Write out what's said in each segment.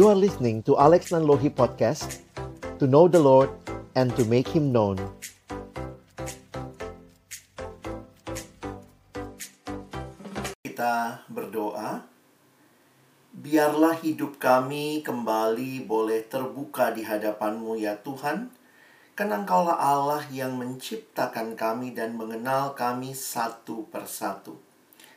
You are listening to Alex Nanlohi Podcast To know the Lord and to make Him known. Kita berdoa Biarlah hidup kami kembali boleh terbuka di hadapan-Mu ya Tuhan. Karena Engkaulah Allah yang menciptakan kami dan mengenal kami satu persatu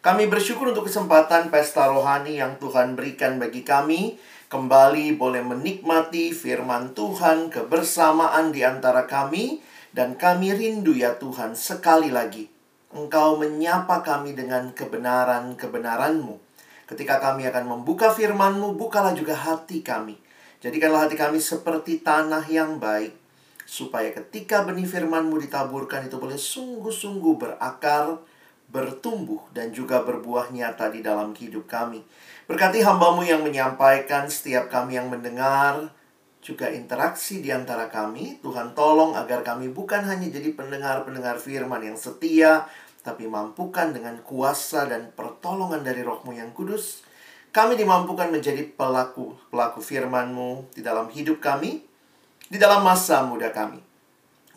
kami bersyukur untuk kesempatan pesta rohani yang Tuhan berikan bagi kami. Kembali boleh menikmati firman Tuhan, kebersamaan di antara kami. Dan kami rindu ya Tuhan sekali lagi. Engkau menyapa kami dengan kebenaran-kebenaran-Mu. Ketika kami akan membuka firman-Mu, bukalah juga hati kami. Jadikanlah hati kami seperti tanah yang baik. Supaya ketika benih firman-Mu ditaburkan itu boleh sungguh-sungguh berakar, bertumbuh dan juga berbuah nyata di dalam hidup kami. Berkati hambamu yang menyampaikan, setiap kami yang mendengar, juga interaksi di antara kami. Tuhan tolong agar kami bukan hanya jadi pendengar-pendengar firman yang setia, tapi mampukan dengan kuasa dan pertolongan dari rohmu yang kudus. Kami dimampukan menjadi pelaku-pelaku firmanmu di dalam hidup kami, di dalam masa muda kami.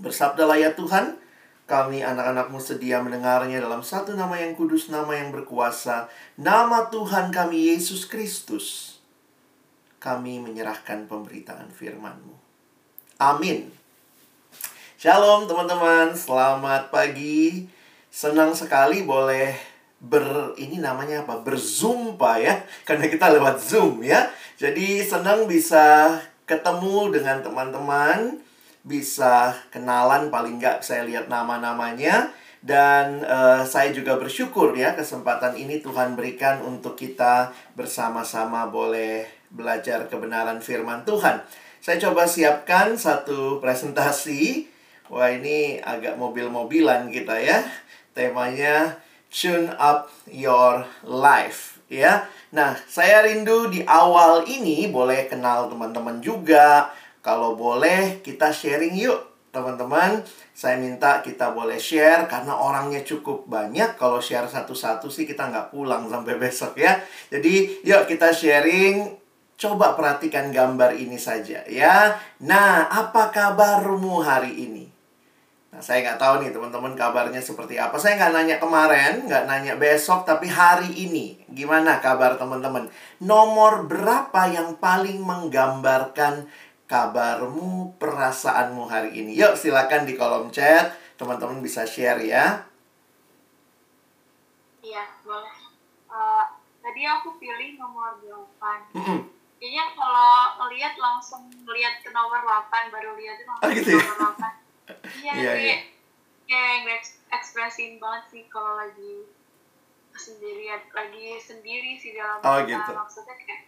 Bersabdalah ya Tuhan, kami anak-anakmu sedia mendengarnya dalam satu nama yang kudus, nama yang berkuasa, nama Tuhan kami Yesus Kristus. Kami menyerahkan pemberitaan firman-Mu. Amin. Shalom teman-teman, selamat pagi. Senang sekali boleh ber ini namanya apa? Berzumpa ya. Karena kita lewat Zoom ya. Jadi senang bisa ketemu dengan teman-teman bisa kenalan paling nggak saya lihat nama-namanya dan uh, saya juga bersyukur ya kesempatan ini Tuhan berikan untuk kita bersama-sama boleh belajar kebenaran firman Tuhan. Saya coba siapkan satu presentasi. Wah, ini agak mobil-mobilan kita ya. Temanya Tune Up Your Life ya. Nah, saya rindu di awal ini boleh kenal teman-teman juga kalau boleh kita sharing yuk teman-teman. Saya minta kita boleh share karena orangnya cukup banyak. Kalau share satu-satu sih kita nggak pulang sampai besok ya. Jadi yuk kita sharing. Coba perhatikan gambar ini saja ya. Nah, apa kabarmu hari ini? Nah, saya nggak tahu nih teman-teman kabarnya seperti apa. Saya nggak nanya kemarin, nggak nanya besok, tapi hari ini. Gimana kabar teman-teman? Nomor berapa yang paling menggambarkan kabarmu, perasaanmu hari ini. Yuk silakan di kolom chat, teman-teman bisa share ya. Iya, boleh. Uh, tadi aku pilih nomor 8. Mm -hmm. Kayaknya kalau lihat langsung lihat ke nomor 8, baru lihat itu langsung oh, gitu ya? nomor 8. Iya, iya, kayak, kayak ekspresin banget sih kalau lagi sendirian, lagi sendiri sih dalam oh, gitu. maksudnya kayak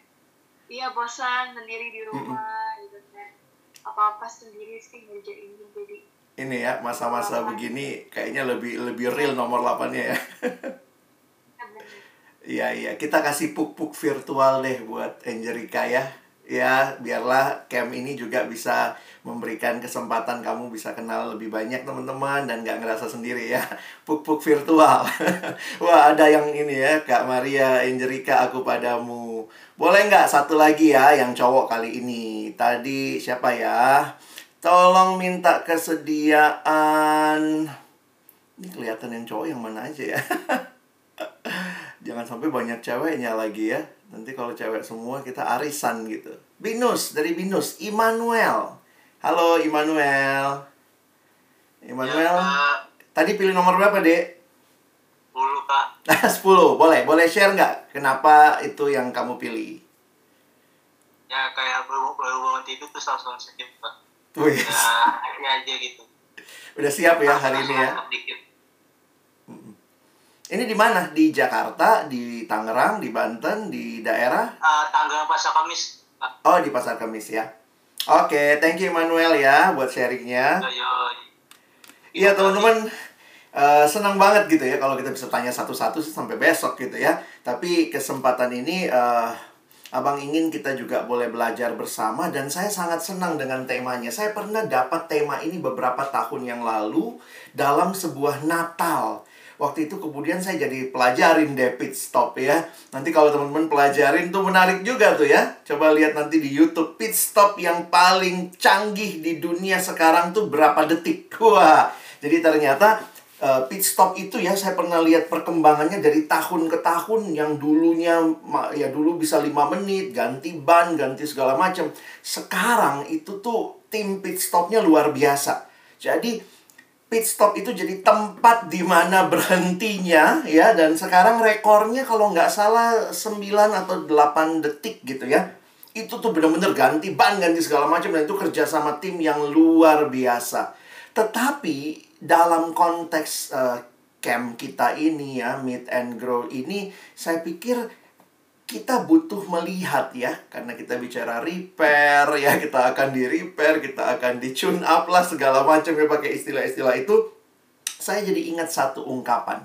iya bosan sendiri di rumah mm-hmm. gitu kan. Apa apa sendiri sih ngerjain jadi ini ya masa-masa begini kayaknya lebih lebih real nomor 8 ya. Iya iya kita kasih puk-puk virtual deh buat Angelica ya. Ya biarlah camp ini juga bisa memberikan kesempatan kamu bisa kenal lebih banyak teman-teman dan gak ngerasa sendiri ya. Puk-puk virtual. Wah ada yang ini ya Kak Maria Angelica aku padamu. Boleh nggak satu lagi ya yang cowok kali ini? Tadi siapa ya? Tolong minta kesediaan. Ini kelihatan yang cowok yang mana aja ya? Jangan sampai banyak ceweknya lagi ya. Nanti kalau cewek semua kita arisan gitu. Binus dari Binus, Immanuel. Halo Immanuel. Immanuel. Ya, Tadi pilih nomor berapa, Dek? 10, Kak. 10. Boleh, boleh share nggak kenapa itu yang kamu pilih? Ya, kayak berhubungan tidur tuh langsung sedih, Kak. Wih. Ya, aja gitu. Udah siap ya hari ini ya? Ini di mana? Di Jakarta, di Tangerang, di Banten, di daerah? Uh, Tangerang Pasar Kamis. Oh, di Pasar Kamis ya. Oke, okay, thank you Manuel ya buat sharingnya. Iya teman-teman, uh, senang banget gitu ya kalau kita bisa tanya satu-satu sampai besok gitu ya. Tapi kesempatan ini uh, Abang ingin kita juga boleh belajar bersama dan saya sangat senang dengan temanya. Saya pernah dapat tema ini beberapa tahun yang lalu dalam sebuah Natal waktu itu kemudian saya jadi pelajarin deh pit stop ya. Nanti kalau teman-teman pelajarin tuh menarik juga tuh ya. Coba lihat nanti di YouTube pit stop yang paling canggih di dunia sekarang tuh berapa detik. Wah, jadi ternyata uh, pit stop itu ya saya pernah lihat perkembangannya dari tahun ke tahun yang dulunya ya dulu bisa lima menit ganti ban ganti segala macam sekarang itu tuh tim pit stopnya luar biasa jadi pit stop itu jadi tempat di mana berhentinya ya. Dan sekarang rekornya kalau nggak salah 9 atau 8 detik gitu ya. Itu tuh bener-bener ganti ban ganti segala macam dan itu kerja sama tim yang luar biasa. Tetapi dalam konteks uh, camp kita ini ya meet and grow ini saya pikir kita butuh melihat ya karena kita bicara repair ya kita akan di repair kita akan di tune up lah segala macam ya pakai istilah-istilah itu. Saya jadi ingat satu ungkapan.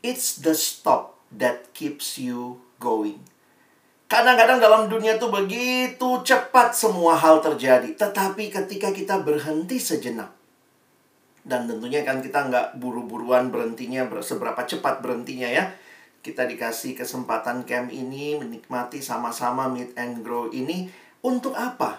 It's the stop that keeps you going. Kadang-kadang dalam dunia tuh begitu cepat semua hal terjadi tetapi ketika kita berhenti sejenak dan tentunya kan kita nggak buru-buruan berhentinya seberapa cepat berhentinya ya kita dikasih kesempatan camp ini menikmati sama-sama meet and grow ini untuk apa?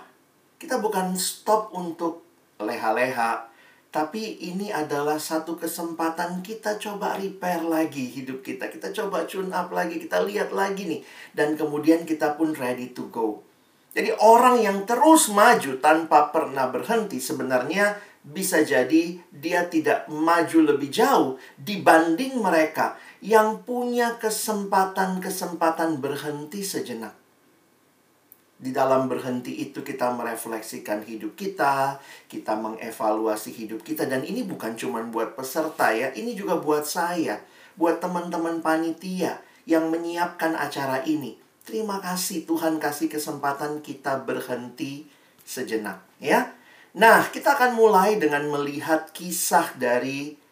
Kita bukan stop untuk leha-leha, tapi ini adalah satu kesempatan kita coba repair lagi hidup kita. Kita coba tune up lagi, kita lihat lagi nih. Dan kemudian kita pun ready to go. Jadi orang yang terus maju tanpa pernah berhenti sebenarnya bisa jadi dia tidak maju lebih jauh dibanding mereka yang punya kesempatan-kesempatan berhenti sejenak. Di dalam berhenti itu kita merefleksikan hidup kita, kita mengevaluasi hidup kita dan ini bukan cuma buat peserta ya, ini juga buat saya, buat teman-teman panitia yang menyiapkan acara ini. Terima kasih Tuhan kasih kesempatan kita berhenti sejenak ya. Nah, kita akan mulai dengan melihat kisah dari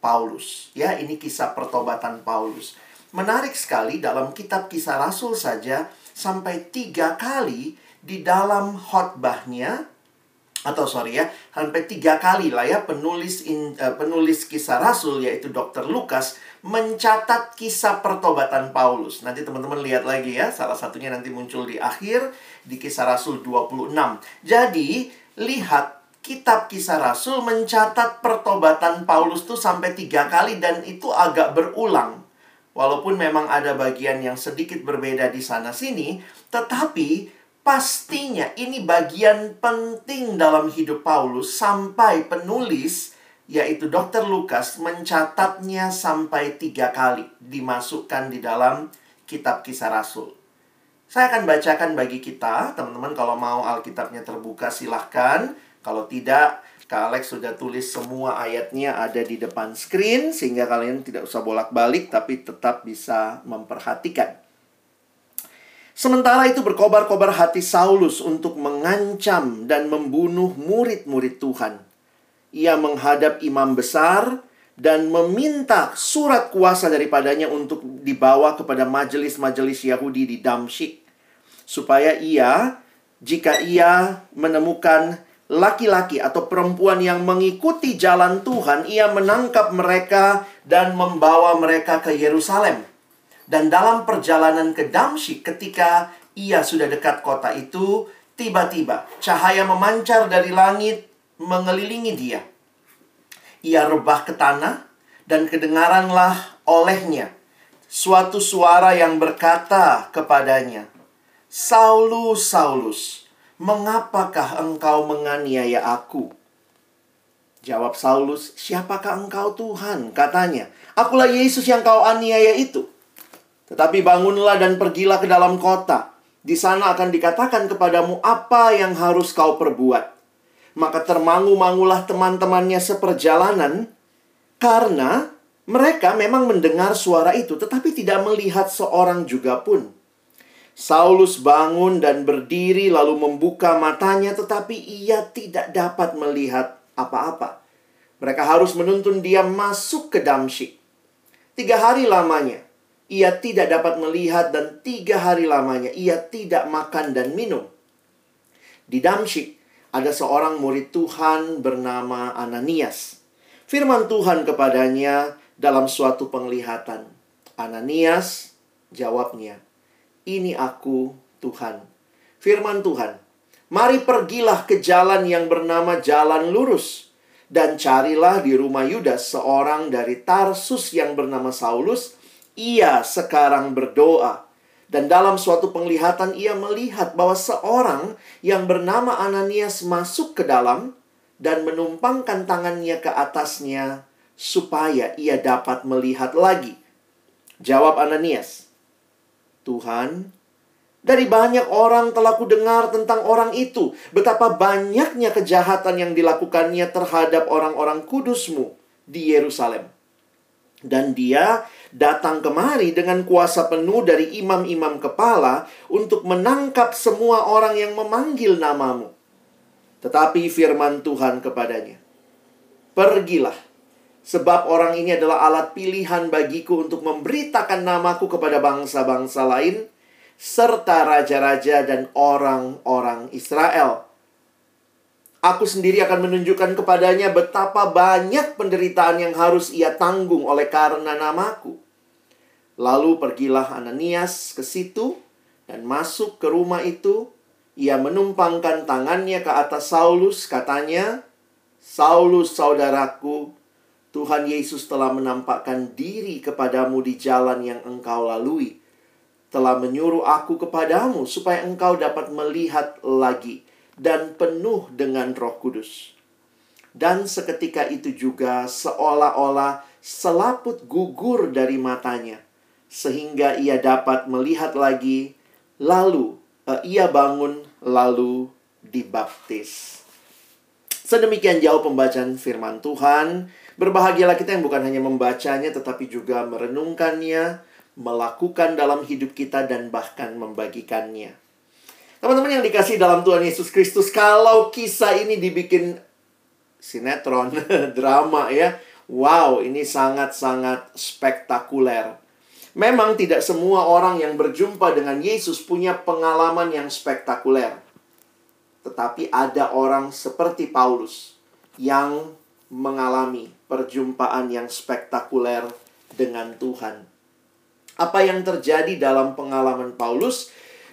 Paulus. Ya, ini kisah pertobatan Paulus. Menarik sekali dalam kitab kisah Rasul saja sampai tiga kali di dalam khotbahnya atau sorry ya sampai tiga kali lah ya penulis in, uh, penulis kisah Rasul yaitu Dr. Lukas mencatat kisah pertobatan Paulus. Nanti teman-teman lihat lagi ya, salah satunya nanti muncul di akhir di kisah Rasul 26. Jadi, lihat kitab kisah Rasul mencatat pertobatan Paulus tuh sampai tiga kali dan itu agak berulang. Walaupun memang ada bagian yang sedikit berbeda di sana sini, tetapi pastinya ini bagian penting dalam hidup Paulus sampai penulis yaitu Dr. Lukas mencatatnya sampai tiga kali dimasukkan di dalam kitab kisah Rasul. Saya akan bacakan bagi kita, teman-teman kalau mau Alkitabnya terbuka silahkan. Kalau tidak, Kak Alex sudah tulis semua ayatnya ada di depan screen sehingga kalian tidak usah bolak-balik tapi tetap bisa memperhatikan. Sementara itu berkobar-kobar hati Saulus untuk mengancam dan membunuh murid-murid Tuhan. Ia menghadap imam besar dan meminta surat kuasa daripadanya untuk dibawa kepada majelis-majelis Yahudi di Damsyik. Supaya ia, jika ia menemukan laki-laki atau perempuan yang mengikuti jalan Tuhan, ia menangkap mereka dan membawa mereka ke Yerusalem. Dan dalam perjalanan ke Damsyik ketika ia sudah dekat kota itu, tiba-tiba cahaya memancar dari langit mengelilingi dia. Ia rebah ke tanah dan kedengaranlah olehnya suatu suara yang berkata kepadanya, Saulus, Saulus, Mengapakah engkau menganiaya aku? Jawab Saulus, siapakah engkau Tuhan? Katanya, akulah Yesus yang kau aniaya itu. Tetapi bangunlah dan pergilah ke dalam kota. Di sana akan dikatakan kepadamu apa yang harus kau perbuat. Maka termangu-mangulah teman-temannya seperjalanan, karena mereka memang mendengar suara itu, tetapi tidak melihat seorang juga pun. Saulus bangun dan berdiri lalu membuka matanya tetapi ia tidak dapat melihat apa-apa. Mereka harus menuntun dia masuk ke Damsyik. Tiga hari lamanya ia tidak dapat melihat dan tiga hari lamanya ia tidak makan dan minum. Di Damsyik ada seorang murid Tuhan bernama Ananias. Firman Tuhan kepadanya dalam suatu penglihatan. Ananias jawabnya, "Ini aku, Tuhan." Firman Tuhan, "Mari pergilah ke jalan yang bernama Jalan Lurus dan carilah di rumah Yudas seorang dari Tarsus yang bernama Saulus. Ia sekarang berdoa." Dan dalam suatu penglihatan ia melihat bahwa seorang yang bernama Ananias masuk ke dalam dan menumpangkan tangannya ke atasnya supaya ia dapat melihat lagi. Jawab Ananias, Tuhan, dari banyak orang telah kudengar tentang orang itu, betapa banyaknya kejahatan yang dilakukannya terhadap orang-orang kudusmu di Yerusalem. Dan dia datang kemari dengan kuasa penuh dari imam-imam kepala untuk menangkap semua orang yang memanggil namamu. Tetapi firman Tuhan kepadanya, Pergilah, sebab orang ini adalah alat pilihan bagiku untuk memberitakan namaku kepada bangsa-bangsa lain, serta raja-raja dan orang-orang Israel. Aku sendiri akan menunjukkan kepadanya betapa banyak penderitaan yang harus ia tanggung oleh karena namaku. Lalu pergilah Ananias ke situ dan masuk ke rumah itu. Ia menumpangkan tangannya ke atas Saulus, katanya, "Saulus, saudaraku, Tuhan Yesus telah menampakkan diri kepadamu di jalan yang engkau lalui. Telah menyuruh aku kepadamu supaya engkau dapat melihat lagi." dan penuh dengan Roh Kudus. Dan seketika itu juga seolah-olah selaput gugur dari matanya, sehingga ia dapat melihat lagi. Lalu uh, ia bangun, lalu dibaptis. Sedemikian jauh pembacaan firman Tuhan. Berbahagialah kita yang bukan hanya membacanya, tetapi juga merenungkannya, melakukan dalam hidup kita, dan bahkan membagikannya. Teman-teman yang dikasih dalam Tuhan Yesus Kristus, kalau kisah ini dibikin sinetron, drama ya, wow, ini sangat-sangat spektakuler. Memang tidak semua orang yang berjumpa dengan Yesus punya pengalaman yang spektakuler. Tetapi ada orang seperti Paulus yang mengalami perjumpaan yang spektakuler dengan Tuhan. Apa yang terjadi dalam pengalaman Paulus?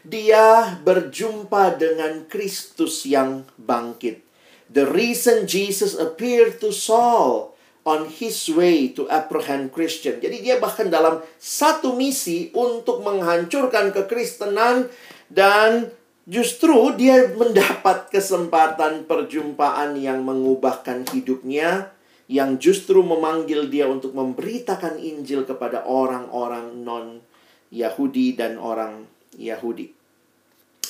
dia berjumpa dengan Kristus yang bangkit. The reason Jesus appeared to Saul on his way to apprehend Christian. Jadi dia bahkan dalam satu misi untuk menghancurkan kekristenan dan justru dia mendapat kesempatan perjumpaan yang mengubahkan hidupnya yang justru memanggil dia untuk memberitakan Injil kepada orang-orang non Yahudi dan orang Yahudi.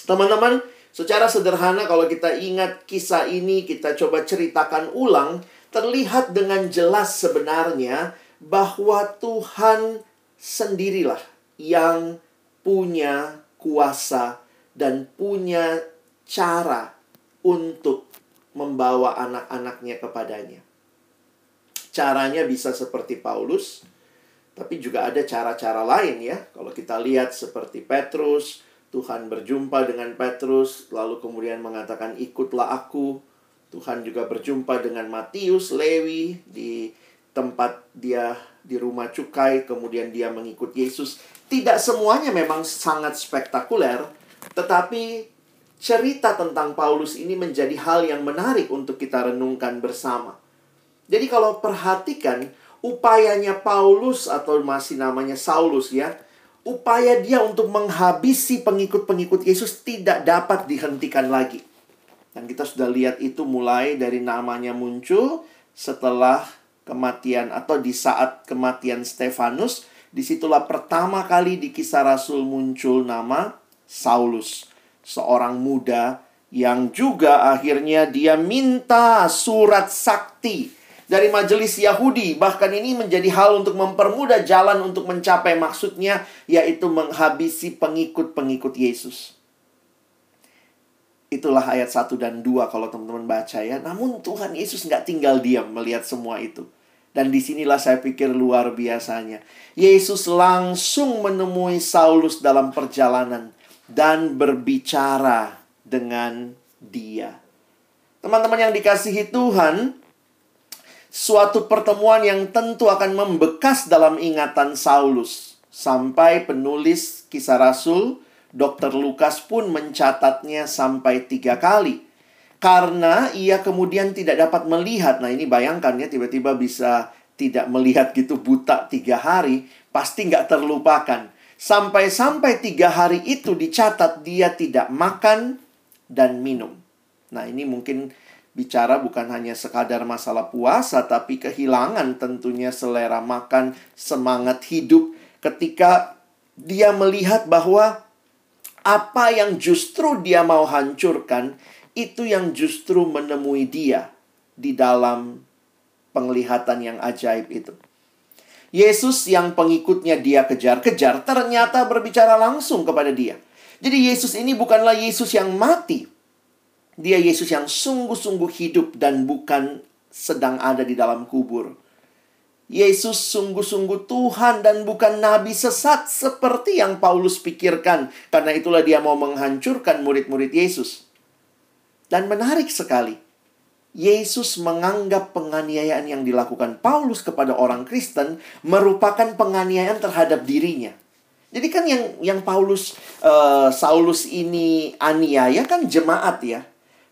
Teman-teman, secara sederhana kalau kita ingat kisah ini, kita coba ceritakan ulang, terlihat dengan jelas sebenarnya bahwa Tuhan sendirilah yang punya kuasa dan punya cara untuk membawa anak-anaknya kepadanya. Caranya bisa seperti Paulus, tapi juga ada cara-cara lain ya. Kalau kita lihat seperti Petrus, Tuhan berjumpa dengan Petrus, lalu kemudian mengatakan, "Ikutlah aku." Tuhan juga berjumpa dengan Matius, Lewi di tempat dia di rumah cukai, kemudian dia mengikut Yesus. Tidak semuanya memang sangat spektakuler, tetapi cerita tentang Paulus ini menjadi hal yang menarik untuk kita renungkan bersama. Jadi kalau perhatikan upayanya Paulus atau masih namanya Saulus ya, upaya dia untuk menghabisi pengikut-pengikut Yesus tidak dapat dihentikan lagi. Dan kita sudah lihat itu mulai dari namanya muncul setelah kematian atau di saat kematian Stefanus. Di situlah pertama kali di kisah Rasul muncul nama Saulus. Seorang muda yang juga akhirnya dia minta surat sakti dari majelis Yahudi. Bahkan ini menjadi hal untuk mempermudah jalan untuk mencapai maksudnya, yaitu menghabisi pengikut-pengikut Yesus. Itulah ayat 1 dan 2 kalau teman-teman baca ya. Namun Tuhan Yesus nggak tinggal diam melihat semua itu. Dan di sinilah saya pikir luar biasanya. Yesus langsung menemui Saulus dalam perjalanan dan berbicara dengan dia. Teman-teman yang dikasihi Tuhan, Suatu pertemuan yang tentu akan membekas dalam ingatan Saulus. Sampai penulis kisah Rasul, Dr. Lukas pun mencatatnya sampai tiga kali. Karena ia kemudian tidak dapat melihat. Nah ini bayangkan ya, tiba-tiba bisa tidak melihat gitu buta tiga hari. Pasti nggak terlupakan. Sampai-sampai tiga hari itu dicatat dia tidak makan dan minum. Nah ini mungkin bicara bukan hanya sekadar masalah puasa, tapi kehilangan tentunya selera makan, semangat hidup ketika dia melihat bahwa apa yang justru dia mau hancurkan itu yang justru menemui dia di dalam penglihatan yang ajaib itu. Yesus yang pengikutnya dia kejar-kejar ternyata berbicara langsung kepada dia. Jadi Yesus ini bukanlah Yesus yang mati, dia Yesus yang sungguh-sungguh hidup dan bukan sedang ada di dalam kubur. Yesus sungguh-sungguh Tuhan dan bukan nabi sesat seperti yang Paulus pikirkan. Karena itulah dia mau menghancurkan murid-murid Yesus. Dan menarik sekali. Yesus menganggap penganiayaan yang dilakukan Paulus kepada orang Kristen merupakan penganiayaan terhadap dirinya. Jadi kan yang yang Paulus uh, Saulus ini aniaya kan jemaat ya.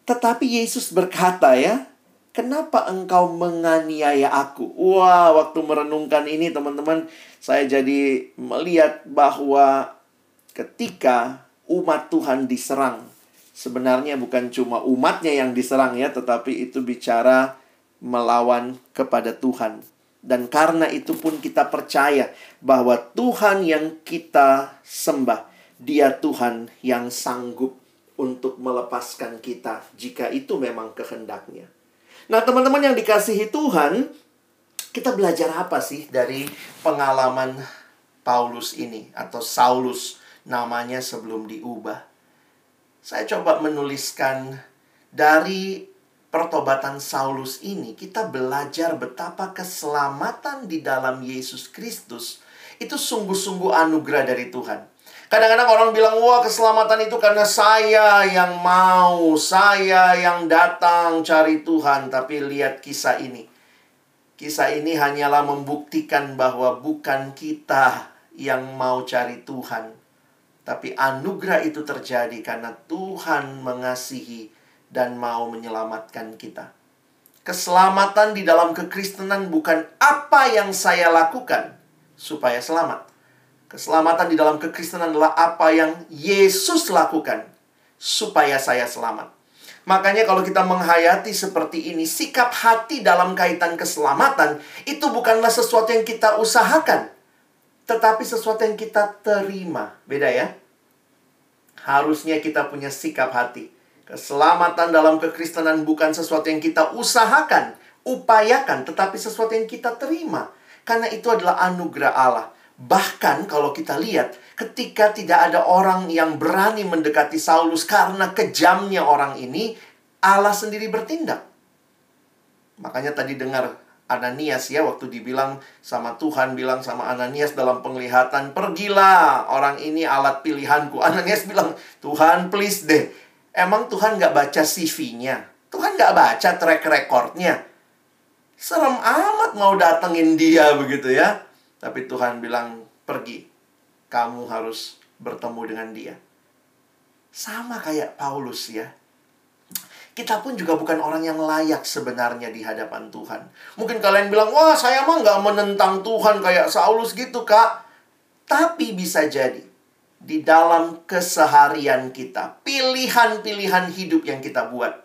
Tetapi Yesus berkata ya, Kenapa engkau menganiaya aku? Wah, waktu merenungkan ini teman-teman, saya jadi melihat bahwa ketika umat Tuhan diserang, sebenarnya bukan cuma umatnya yang diserang ya, tetapi itu bicara melawan kepada Tuhan. Dan karena itu pun kita percaya bahwa Tuhan yang kita sembah, Dia Tuhan yang sanggup untuk melepaskan kita jika itu memang kehendaknya. Nah, teman-teman yang dikasihi Tuhan, kita belajar apa sih dari pengalaman Paulus ini atau Saulus namanya sebelum diubah? Saya coba menuliskan dari pertobatan Saulus ini kita belajar betapa keselamatan di dalam Yesus Kristus itu sungguh-sungguh anugerah dari Tuhan. Kadang-kadang orang bilang, wah keselamatan itu karena saya yang mau, saya yang datang cari Tuhan. Tapi lihat kisah ini. Kisah ini hanyalah membuktikan bahwa bukan kita yang mau cari Tuhan. Tapi anugerah itu terjadi karena Tuhan mengasihi dan mau menyelamatkan kita. Keselamatan di dalam kekristenan bukan apa yang saya lakukan supaya selamat Keselamatan di dalam kekristenan adalah apa yang Yesus lakukan supaya saya selamat. Makanya kalau kita menghayati seperti ini, sikap hati dalam kaitan keselamatan itu bukanlah sesuatu yang kita usahakan, tetapi sesuatu yang kita terima. Beda ya? Harusnya kita punya sikap hati. Keselamatan dalam kekristenan bukan sesuatu yang kita usahakan, upayakan, tetapi sesuatu yang kita terima. Karena itu adalah anugerah Allah. Bahkan kalau kita lihat, ketika tidak ada orang yang berani mendekati Saulus karena kejamnya orang ini, Allah sendiri bertindak. Makanya tadi dengar Ananias ya waktu dibilang sama Tuhan bilang sama Ananias dalam penglihatan pergilah orang ini alat pilihanku. Ananias bilang Tuhan please deh. Emang Tuhan nggak baca CV-nya Tuhan nggak baca track recordnya? Serem amat mau datengin dia begitu ya tapi Tuhan bilang, pergi. Kamu harus bertemu dengan dia. Sama kayak Paulus ya. Kita pun juga bukan orang yang layak sebenarnya di hadapan Tuhan. Mungkin kalian bilang, wah saya mah nggak menentang Tuhan kayak Saulus gitu kak. Tapi bisa jadi di dalam keseharian kita, pilihan-pilihan hidup yang kita buat,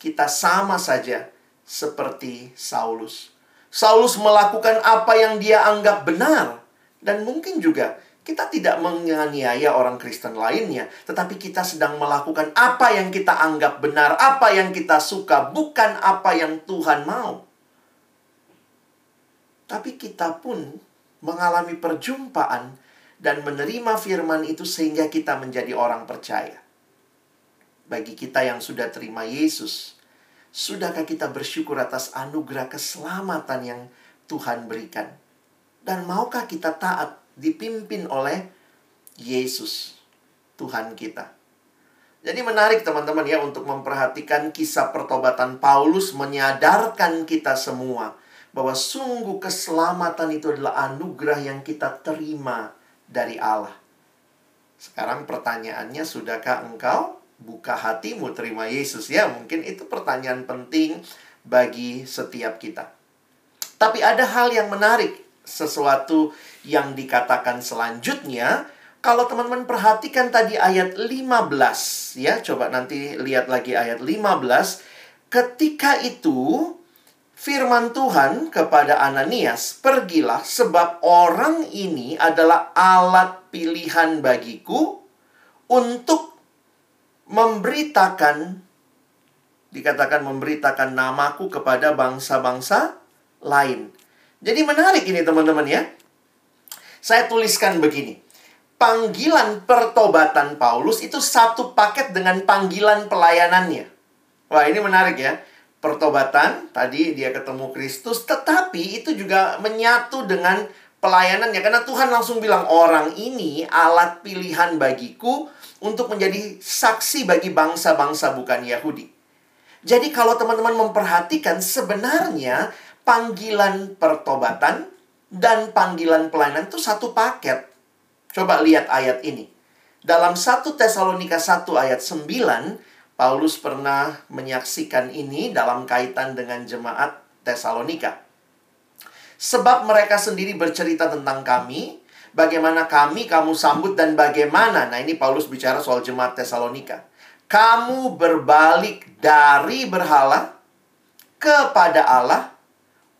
kita sama saja seperti Saulus. Saulus melakukan apa yang dia anggap benar. Dan mungkin juga kita tidak menganiaya orang Kristen lainnya, tetapi kita sedang melakukan apa yang kita anggap benar, apa yang kita suka, bukan apa yang Tuhan mau. Tapi kita pun mengalami perjumpaan dan menerima firman itu sehingga kita menjadi orang percaya. Bagi kita yang sudah terima Yesus, Sudahkah kita bersyukur atas anugerah keselamatan yang Tuhan berikan? Dan maukah kita taat dipimpin oleh Yesus, Tuhan kita? Jadi menarik teman-teman ya untuk memperhatikan kisah pertobatan Paulus menyadarkan kita semua bahwa sungguh keselamatan itu adalah anugerah yang kita terima dari Allah. Sekarang pertanyaannya, sudahkah engkau buka hatimu terima Yesus ya? Mungkin itu pertanyaan penting bagi setiap kita. Tapi ada hal yang menarik, sesuatu yang dikatakan selanjutnya kalau teman-teman perhatikan tadi ayat 15 ya, coba nanti lihat lagi ayat 15. Ketika itu firman Tuhan kepada Ananias, "Pergilah sebab orang ini adalah alat pilihan bagiku untuk memberitakan dikatakan memberitakan namaku kepada bangsa-bangsa lain." Jadi menarik ini teman-teman ya. Saya tuliskan begini panggilan pertobatan Paulus itu satu paket dengan panggilan pelayanannya. Wah, ini menarik ya. Pertobatan, tadi dia ketemu Kristus, tetapi itu juga menyatu dengan pelayanannya. Karena Tuhan langsung bilang, orang ini alat pilihan bagiku untuk menjadi saksi bagi bangsa-bangsa bukan Yahudi. Jadi kalau teman-teman memperhatikan, sebenarnya panggilan pertobatan dan panggilan pelayanan itu satu paket. Coba lihat ayat ini. Dalam 1 Tesalonika 1 ayat 9, Paulus pernah menyaksikan ini dalam kaitan dengan jemaat Tesalonika. Sebab mereka sendiri bercerita tentang kami, bagaimana kami kamu sambut dan bagaimana. Nah, ini Paulus bicara soal jemaat Tesalonika. Kamu berbalik dari berhala kepada Allah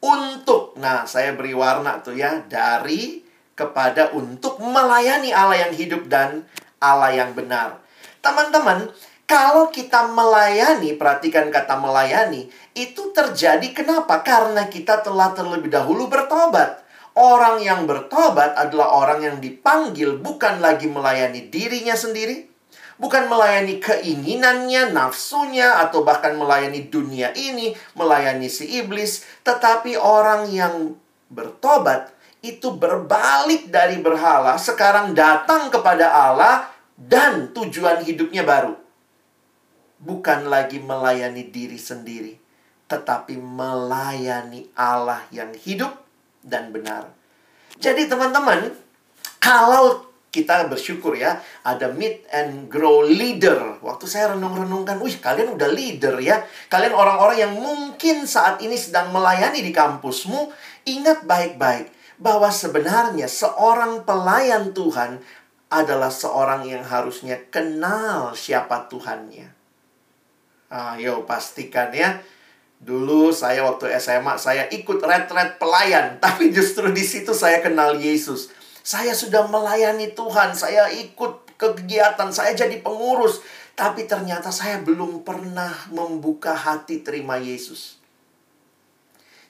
untuk. Nah, saya beri warna tuh ya, dari kepada untuk melayani Allah yang hidup dan Allah yang benar. Teman-teman, kalau kita melayani, perhatikan kata melayani, itu terjadi kenapa? Karena kita telah terlebih dahulu bertobat. Orang yang bertobat adalah orang yang dipanggil bukan lagi melayani dirinya sendiri, bukan melayani keinginannya, nafsunya, atau bahkan melayani dunia ini, melayani si iblis, tetapi orang yang bertobat itu berbalik dari berhala, sekarang datang kepada Allah dan tujuan hidupnya baru. Bukan lagi melayani diri sendiri, tetapi melayani Allah yang hidup dan benar. Jadi teman-teman, kalau kita bersyukur ya, ada meet and grow leader. Waktu saya renung-renungkan, wih kalian udah leader ya. Kalian orang-orang yang mungkin saat ini sedang melayani di kampusmu, ingat baik-baik bahwa sebenarnya seorang pelayan Tuhan adalah seorang yang harusnya kenal siapa Tuhannya. Ayo pastikan ya. Dulu saya waktu SMA saya ikut retret pelayan, tapi justru di situ saya kenal Yesus. Saya sudah melayani Tuhan, saya ikut kegiatan, saya jadi pengurus, tapi ternyata saya belum pernah membuka hati terima Yesus.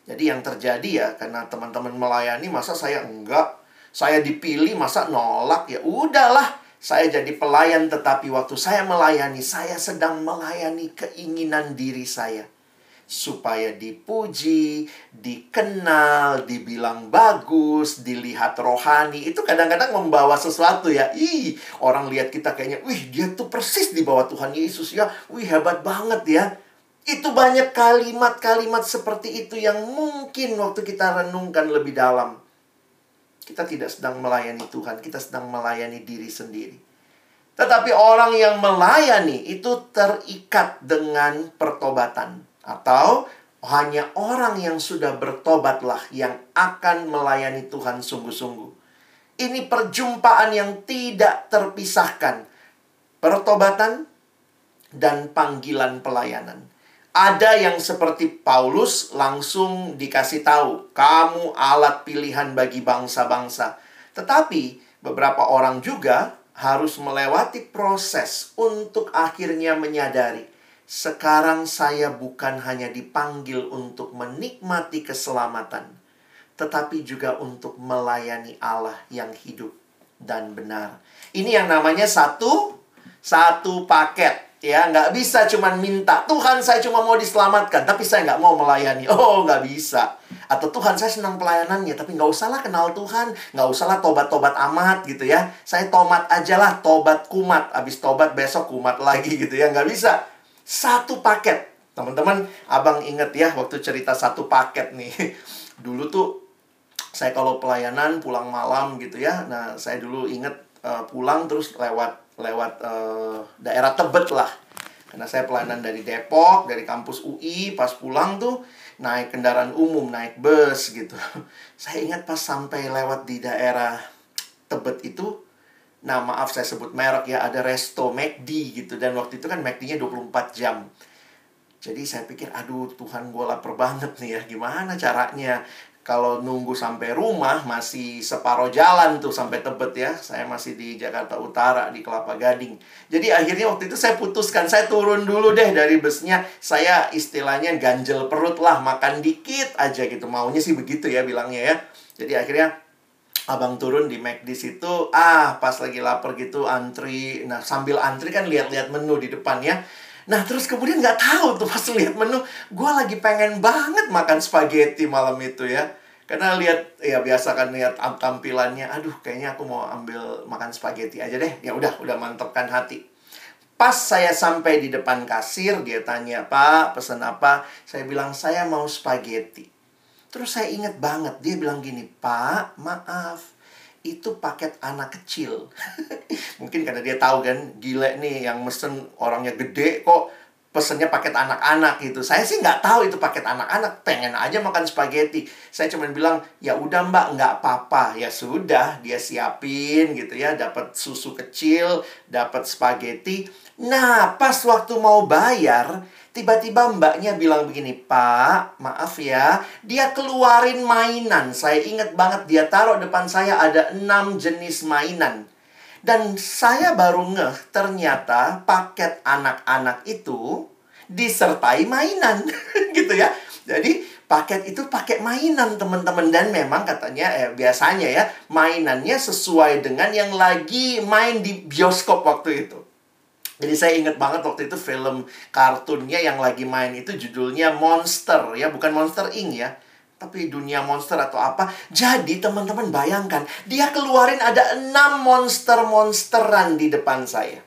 Jadi yang terjadi ya karena teman-teman melayani masa saya enggak, saya dipilih masa nolak ya udahlah. Saya jadi pelayan tetapi waktu saya melayani saya sedang melayani keinginan diri saya supaya dipuji, dikenal, dibilang bagus, dilihat rohani. Itu kadang-kadang membawa sesuatu ya. Ih, orang lihat kita kayaknya, wih dia tuh persis di bawah Tuhan Yesus ya. Wih hebat banget ya. Itu banyak kalimat-kalimat seperti itu yang mungkin waktu kita renungkan lebih dalam. Kita tidak sedang melayani Tuhan, kita sedang melayani diri sendiri. Tetapi orang yang melayani itu terikat dengan pertobatan. Atau hanya orang yang sudah bertobatlah yang akan melayani Tuhan sungguh-sungguh. Ini perjumpaan yang tidak terpisahkan. Pertobatan dan panggilan pelayanan. Ada yang seperti Paulus langsung dikasih tahu, kamu alat pilihan bagi bangsa-bangsa. Tetapi beberapa orang juga harus melewati proses untuk akhirnya menyadari, sekarang saya bukan hanya dipanggil untuk menikmati keselamatan, tetapi juga untuk melayani Allah yang hidup dan benar. Ini yang namanya satu satu paket Ya, nggak bisa cuman minta, Tuhan saya cuma mau diselamatkan, tapi saya nggak mau melayani. Oh, nggak bisa. Atau Tuhan saya senang pelayanannya, tapi nggak usahlah kenal Tuhan, nggak usahlah tobat-tobat amat gitu ya. Saya tomat aja lah, tobat kumat. Abis tobat besok kumat lagi gitu ya, nggak bisa. Satu paket. Teman-teman, abang inget ya waktu cerita satu paket nih. Dulu tuh saya kalau pelayanan pulang malam gitu ya. Nah, saya dulu inget uh, pulang terus lewat lewat uh, daerah Tebet lah. Karena saya pelayanan dari Depok, dari kampus UI, pas pulang tuh naik kendaraan umum, naik bus gitu. saya ingat pas sampai lewat di daerah Tebet itu, nah maaf saya sebut merek ya, ada resto McD gitu. Dan waktu itu kan McD-nya 24 jam. Jadi saya pikir, aduh Tuhan gue lapar banget nih ya, gimana caranya? kalau nunggu sampai rumah masih separuh jalan tuh sampai Tebet ya. Saya masih di Jakarta Utara di Kelapa Gading. Jadi akhirnya waktu itu saya putuskan saya turun dulu deh dari busnya. Saya istilahnya ganjel perut lah, makan dikit aja gitu. Maunya sih begitu ya bilangnya ya. Jadi akhirnya abang turun di McD situ, ah pas lagi lapar gitu antri. Nah sambil antri kan lihat-lihat menu di depan ya. Nah terus kemudian nggak tahu tuh pas lihat menu, gue lagi pengen banget makan spaghetti malam itu ya. Karena lihat ya biasa kan lihat tampilannya, aduh kayaknya aku mau ambil makan spaghetti aja deh. Ya udah, udah mantepkan hati. Pas saya sampai di depan kasir, dia tanya, Pak, pesan apa? Saya bilang, saya mau spaghetti. Terus saya ingat banget, dia bilang gini, Pak, maaf, itu paket anak kecil. Mungkin karena dia tahu kan, gila nih yang mesen orangnya gede kok pesennya paket anak-anak gitu. Saya sih nggak tahu itu paket anak-anak, pengen aja makan spaghetti. Saya cuma bilang, ya udah mbak, nggak apa-apa. Ya sudah, dia siapin gitu ya, dapat susu kecil, dapat spaghetti. Nah, pas waktu mau bayar, Tiba-tiba mbaknya bilang begini, Pak, maaf ya, dia keluarin mainan. Saya ingat banget dia taruh depan saya ada enam jenis mainan. Dan saya baru ngeh, ternyata paket anak-anak itu disertai mainan. gitu ya. Jadi paket itu pakai mainan teman-teman dan memang katanya eh, biasanya ya mainannya sesuai dengan yang lagi main di bioskop waktu itu. Jadi saya ingat banget waktu itu film kartunnya yang lagi main itu judulnya Monster ya, bukan Monster Inc ya. Tapi dunia monster atau apa. Jadi teman-teman bayangkan, dia keluarin ada enam monster-monsteran di depan saya.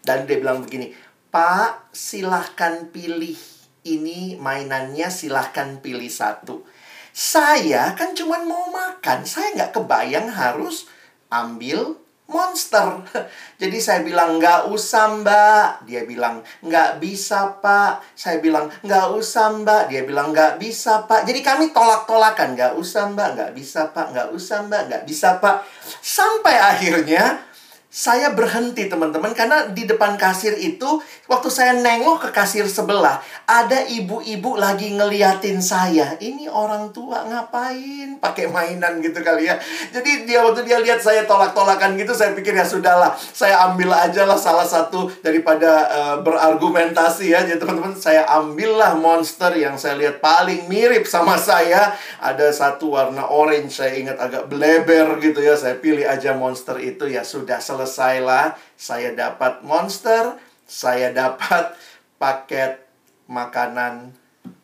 Dan dia bilang begini, Pak silahkan pilih ini mainannya silahkan pilih satu. Saya kan cuma mau makan, saya nggak kebayang harus ambil monster. Jadi saya bilang, nggak usah mbak. Dia bilang, nggak bisa pak. Saya bilang, nggak usah mbak. Dia bilang, nggak bisa pak. Jadi kami tolak-tolakan, nggak usah mbak, nggak bisa pak, nggak usah mbak, nggak bisa pak. Sampai akhirnya saya berhenti teman-teman karena di depan kasir itu waktu saya nengok ke kasir sebelah ada ibu-ibu lagi ngeliatin saya. Ini orang tua ngapain pakai mainan gitu kali ya? Jadi dia waktu dia lihat saya tolak-tolakan gitu saya pikir ya sudahlah saya ambil aja lah salah satu daripada uh, berargumentasi ya. Jadi teman-teman saya ambillah monster yang saya lihat paling mirip sama saya. Ada satu warna orange saya ingat agak bleber gitu ya. Saya pilih aja monster itu ya sudah selesailah saya dapat monster, saya dapat paket makanan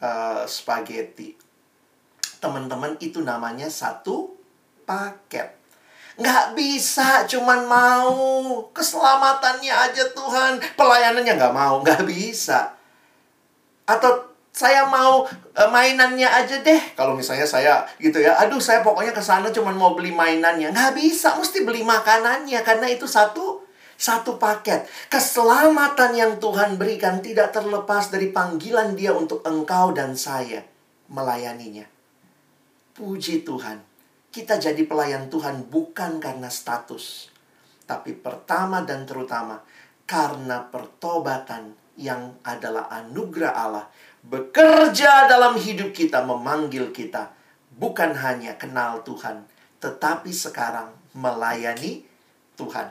uh, spaghetti. Teman-teman, itu namanya satu paket. Nggak bisa cuman mau keselamatannya aja Tuhan. Pelayanannya nggak mau, nggak bisa. Atau saya mau uh, mainannya aja deh. Kalau misalnya saya gitu ya, aduh saya pokoknya ke sana cuma mau beli mainannya. Nggak bisa, mesti beli makanannya karena itu satu satu paket. Keselamatan yang Tuhan berikan tidak terlepas dari panggilan Dia untuk engkau dan saya melayaninya. Puji Tuhan, kita jadi pelayan Tuhan bukan karena status, tapi pertama dan terutama karena pertobatan yang adalah anugerah Allah bekerja dalam hidup kita, memanggil kita, bukan hanya kenal Tuhan, tetapi sekarang melayani Tuhan.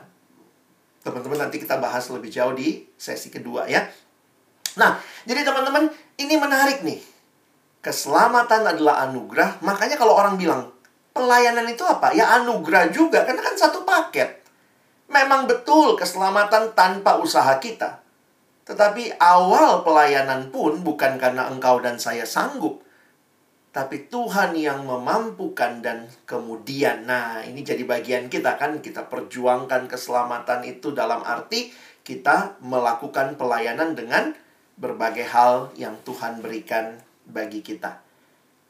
Teman-teman, nanti kita bahas lebih jauh di sesi kedua ya. Nah, jadi teman-teman, ini menarik nih. Keselamatan adalah anugerah, makanya kalau orang bilang, pelayanan itu apa? Ya anugerah juga, karena kan satu paket. Memang betul keselamatan tanpa usaha kita. Tetapi awal pelayanan pun bukan karena engkau dan saya sanggup, tapi Tuhan yang memampukan dan kemudian nah ini jadi bagian kita kan kita perjuangkan keselamatan itu dalam arti kita melakukan pelayanan dengan berbagai hal yang Tuhan berikan bagi kita.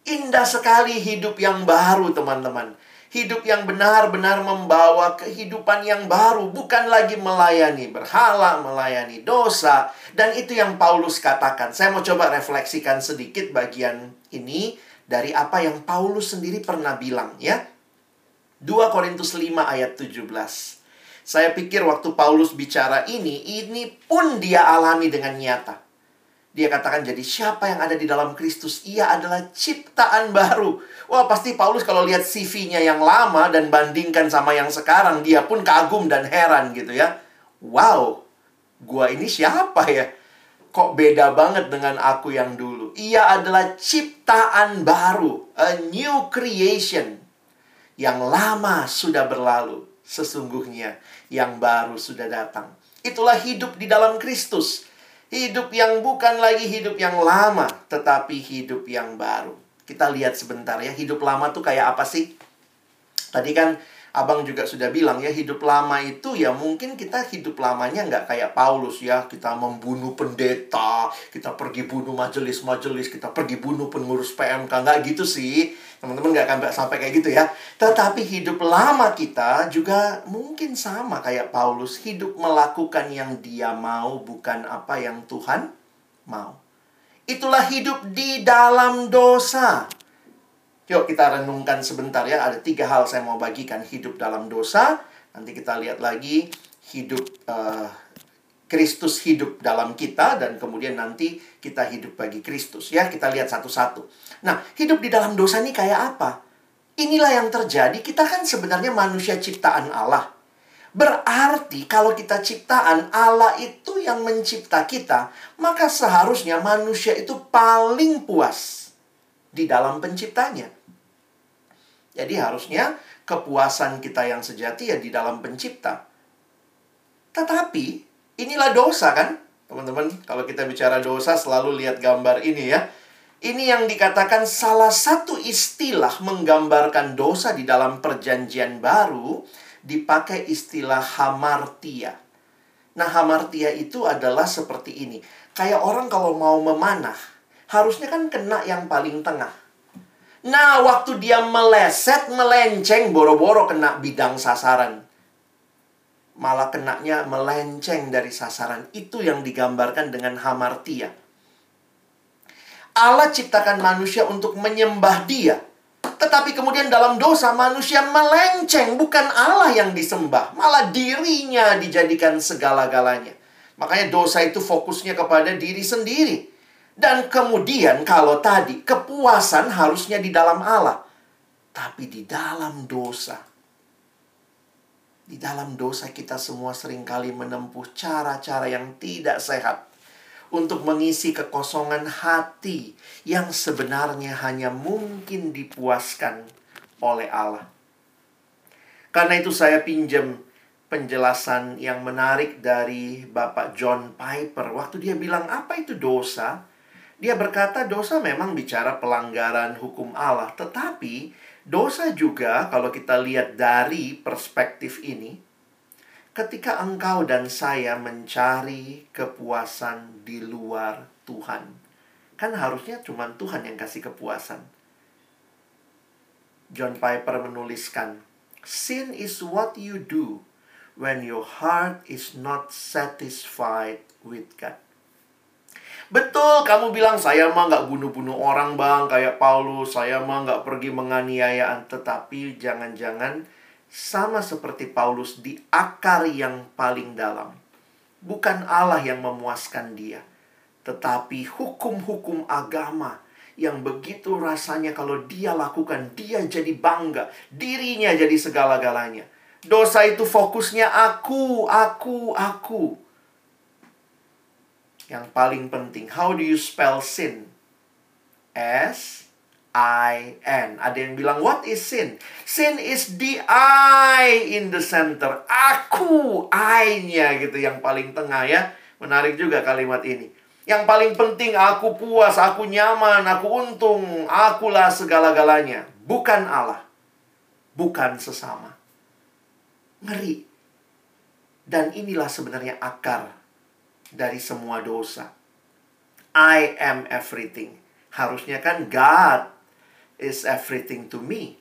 Indah sekali hidup yang baru teman-teman. Hidup yang benar-benar membawa kehidupan yang baru, bukan lagi melayani berhala, melayani dosa, dan itu yang Paulus katakan. Saya mau coba refleksikan sedikit bagian ini dari apa yang Paulus sendiri pernah bilang ya. 2 Korintus 5 ayat 17. Saya pikir waktu Paulus bicara ini, ini pun dia alami dengan nyata. Dia katakan, jadi siapa yang ada di dalam Kristus? Ia adalah ciptaan baru. Wah, pasti Paulus kalau lihat CV-nya yang lama dan bandingkan sama yang sekarang, dia pun kagum dan heran gitu ya. Wow, gua ini siapa ya? kok beda banget dengan aku yang dulu. Ia adalah ciptaan baru, a new creation. Yang lama sudah berlalu, sesungguhnya yang baru sudah datang. Itulah hidup di dalam Kristus. Hidup yang bukan lagi hidup yang lama, tetapi hidup yang baru. Kita lihat sebentar ya, hidup lama tuh kayak apa sih? Tadi kan Abang juga sudah bilang ya hidup lama itu ya mungkin kita hidup lamanya nggak kayak Paulus ya. Kita membunuh pendeta kita pergi bunuh majelis-majelis kita pergi bunuh pengurus PMK nggak gitu sih. Teman-teman nggak akan sampai kayak gitu ya. Tetapi hidup lama kita juga mungkin sama kayak Paulus. Hidup melakukan yang dia mau bukan apa yang Tuhan mau. Itulah hidup di dalam dosa Yuk kita renungkan sebentar ya. Ada tiga hal saya mau bagikan. Hidup dalam dosa. Nanti kita lihat lagi hidup uh, Kristus hidup dalam kita dan kemudian nanti kita hidup bagi Kristus ya. Kita lihat satu-satu. Nah, hidup di dalam dosa ini kayak apa? Inilah yang terjadi. Kita kan sebenarnya manusia ciptaan Allah. Berarti kalau kita ciptaan Allah itu yang mencipta kita, maka seharusnya manusia itu paling puas di dalam penciptanya. Jadi harusnya kepuasan kita yang sejati ya di dalam pencipta. Tetapi inilah dosa kan? Teman-teman, kalau kita bicara dosa selalu lihat gambar ini ya. Ini yang dikatakan salah satu istilah menggambarkan dosa di dalam perjanjian baru dipakai istilah hamartia. Nah, hamartia itu adalah seperti ini. Kayak orang kalau mau memanah, harusnya kan kena yang paling tengah. Nah, waktu dia meleset, melenceng, boro-boro kena bidang sasaran. Malah kenanya melenceng dari sasaran. Itu yang digambarkan dengan hamartia. Allah ciptakan manusia untuk menyembah dia. Tetapi kemudian dalam dosa manusia melenceng. Bukan Allah yang disembah. Malah dirinya dijadikan segala-galanya. Makanya dosa itu fokusnya kepada diri sendiri. Dan kemudian kalau tadi kepuasan harusnya di dalam Allah. Tapi di dalam dosa. Di dalam dosa kita semua sering kali menempuh cara-cara yang tidak sehat. Untuk mengisi kekosongan hati yang sebenarnya hanya mungkin dipuaskan oleh Allah. Karena itu saya pinjam penjelasan yang menarik dari Bapak John Piper. Waktu dia bilang, apa itu dosa? Dia berkata dosa memang bicara pelanggaran hukum Allah, tetapi dosa juga kalau kita lihat dari perspektif ini, ketika engkau dan saya mencari kepuasan di luar Tuhan, kan harusnya cuma Tuhan yang kasih kepuasan. John Piper menuliskan, Sin is what you do when your heart is not satisfied with God. Betul, kamu bilang saya mah nggak bunuh-bunuh orang bang, kayak Paulus. Saya mah nggak pergi menganiayaan. Tetapi jangan-jangan sama seperti Paulus di akar yang paling dalam. Bukan Allah yang memuaskan dia. Tetapi hukum-hukum agama yang begitu rasanya kalau dia lakukan, dia jadi bangga. Dirinya jadi segala-galanya. Dosa itu fokusnya aku, aku, aku. Yang paling penting, how do you spell sin? S I N. Ada yang bilang what is sin? Sin is the I in the center. Aku, I-nya gitu yang paling tengah ya. Menarik juga kalimat ini. Yang paling penting aku puas, aku nyaman, aku untung, akulah segala-galanya. Bukan Allah. Bukan sesama. Ngeri. Dan inilah sebenarnya akar dari semua dosa. I am everything. Harusnya kan God is everything to me.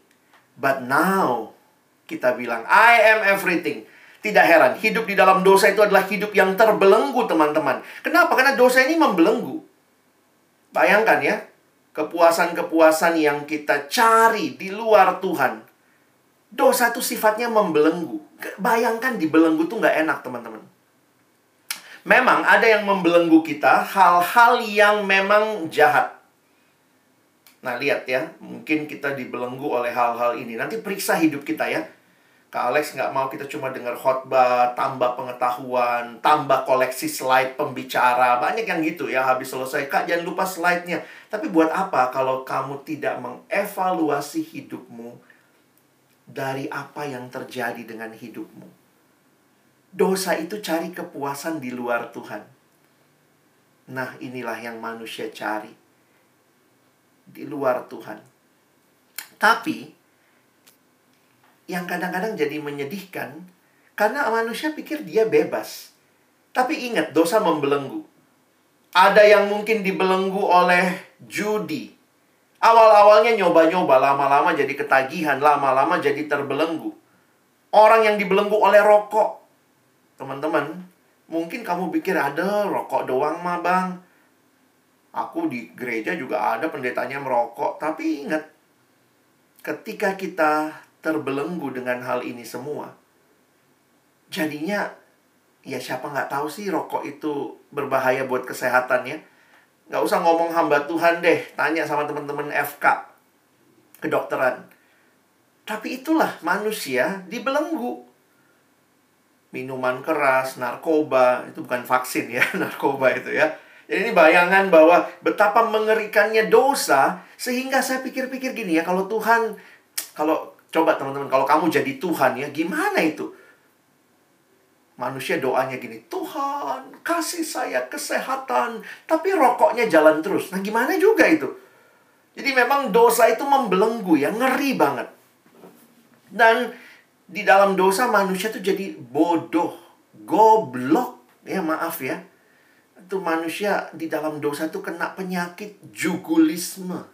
But now kita bilang I am everything. Tidak heran, hidup di dalam dosa itu adalah hidup yang terbelenggu, teman-teman. Kenapa? Karena dosa ini membelenggu. Bayangkan ya, kepuasan-kepuasan yang kita cari di luar Tuhan. Dosa itu sifatnya membelenggu. Bayangkan dibelenggu tuh nggak enak, teman-teman. Memang ada yang membelenggu kita hal-hal yang memang jahat. Nah, lihat ya, mungkin kita dibelenggu oleh hal-hal ini. Nanti periksa hidup kita ya Kak Alex nggak mau kita cuma dengar khotbah, tambah pengetahuan, tambah koleksi slide pembicara. Banyak yang gitu ya, habis selesai. Kak, jangan lupa slide-nya. Tapi buat apa kalau kamu tidak mengevaluasi hidupmu dari apa yang terjadi dengan hidupmu? Dosa itu cari kepuasan di luar Tuhan. Nah, inilah yang manusia cari. Di luar Tuhan. Tapi, yang kadang-kadang jadi menyedihkan karena manusia pikir dia bebas. Tapi ingat, dosa membelenggu. Ada yang mungkin dibelenggu oleh judi. Awal-awalnya nyoba-nyoba, lama-lama jadi ketagihan, lama-lama jadi terbelenggu. Orang yang dibelenggu oleh rokok. Teman-teman, mungkin kamu pikir ada rokok doang mah bang. Aku di gereja juga ada pendetanya merokok. Tapi ingat, ketika kita terbelenggu dengan hal ini semua. Jadinya, ya siapa nggak tahu sih rokok itu berbahaya buat kesehatan ya. Nggak usah ngomong hamba Tuhan deh, tanya sama teman-teman FK, kedokteran. Tapi itulah manusia dibelenggu. Minuman keras, narkoba, itu bukan vaksin ya, narkoba itu ya. Jadi ini bayangan bahwa betapa mengerikannya dosa, sehingga saya pikir-pikir gini ya, kalau Tuhan, kalau Coba teman-teman, kalau kamu jadi Tuhan ya, gimana itu? Manusia doanya gini, Tuhan kasih saya kesehatan, tapi rokoknya jalan terus. Nah gimana juga itu? Jadi memang dosa itu membelenggu ya, ngeri banget. Dan di dalam dosa manusia tuh jadi bodoh, goblok. Ya maaf ya. Itu manusia di dalam dosa tuh kena penyakit jugulisme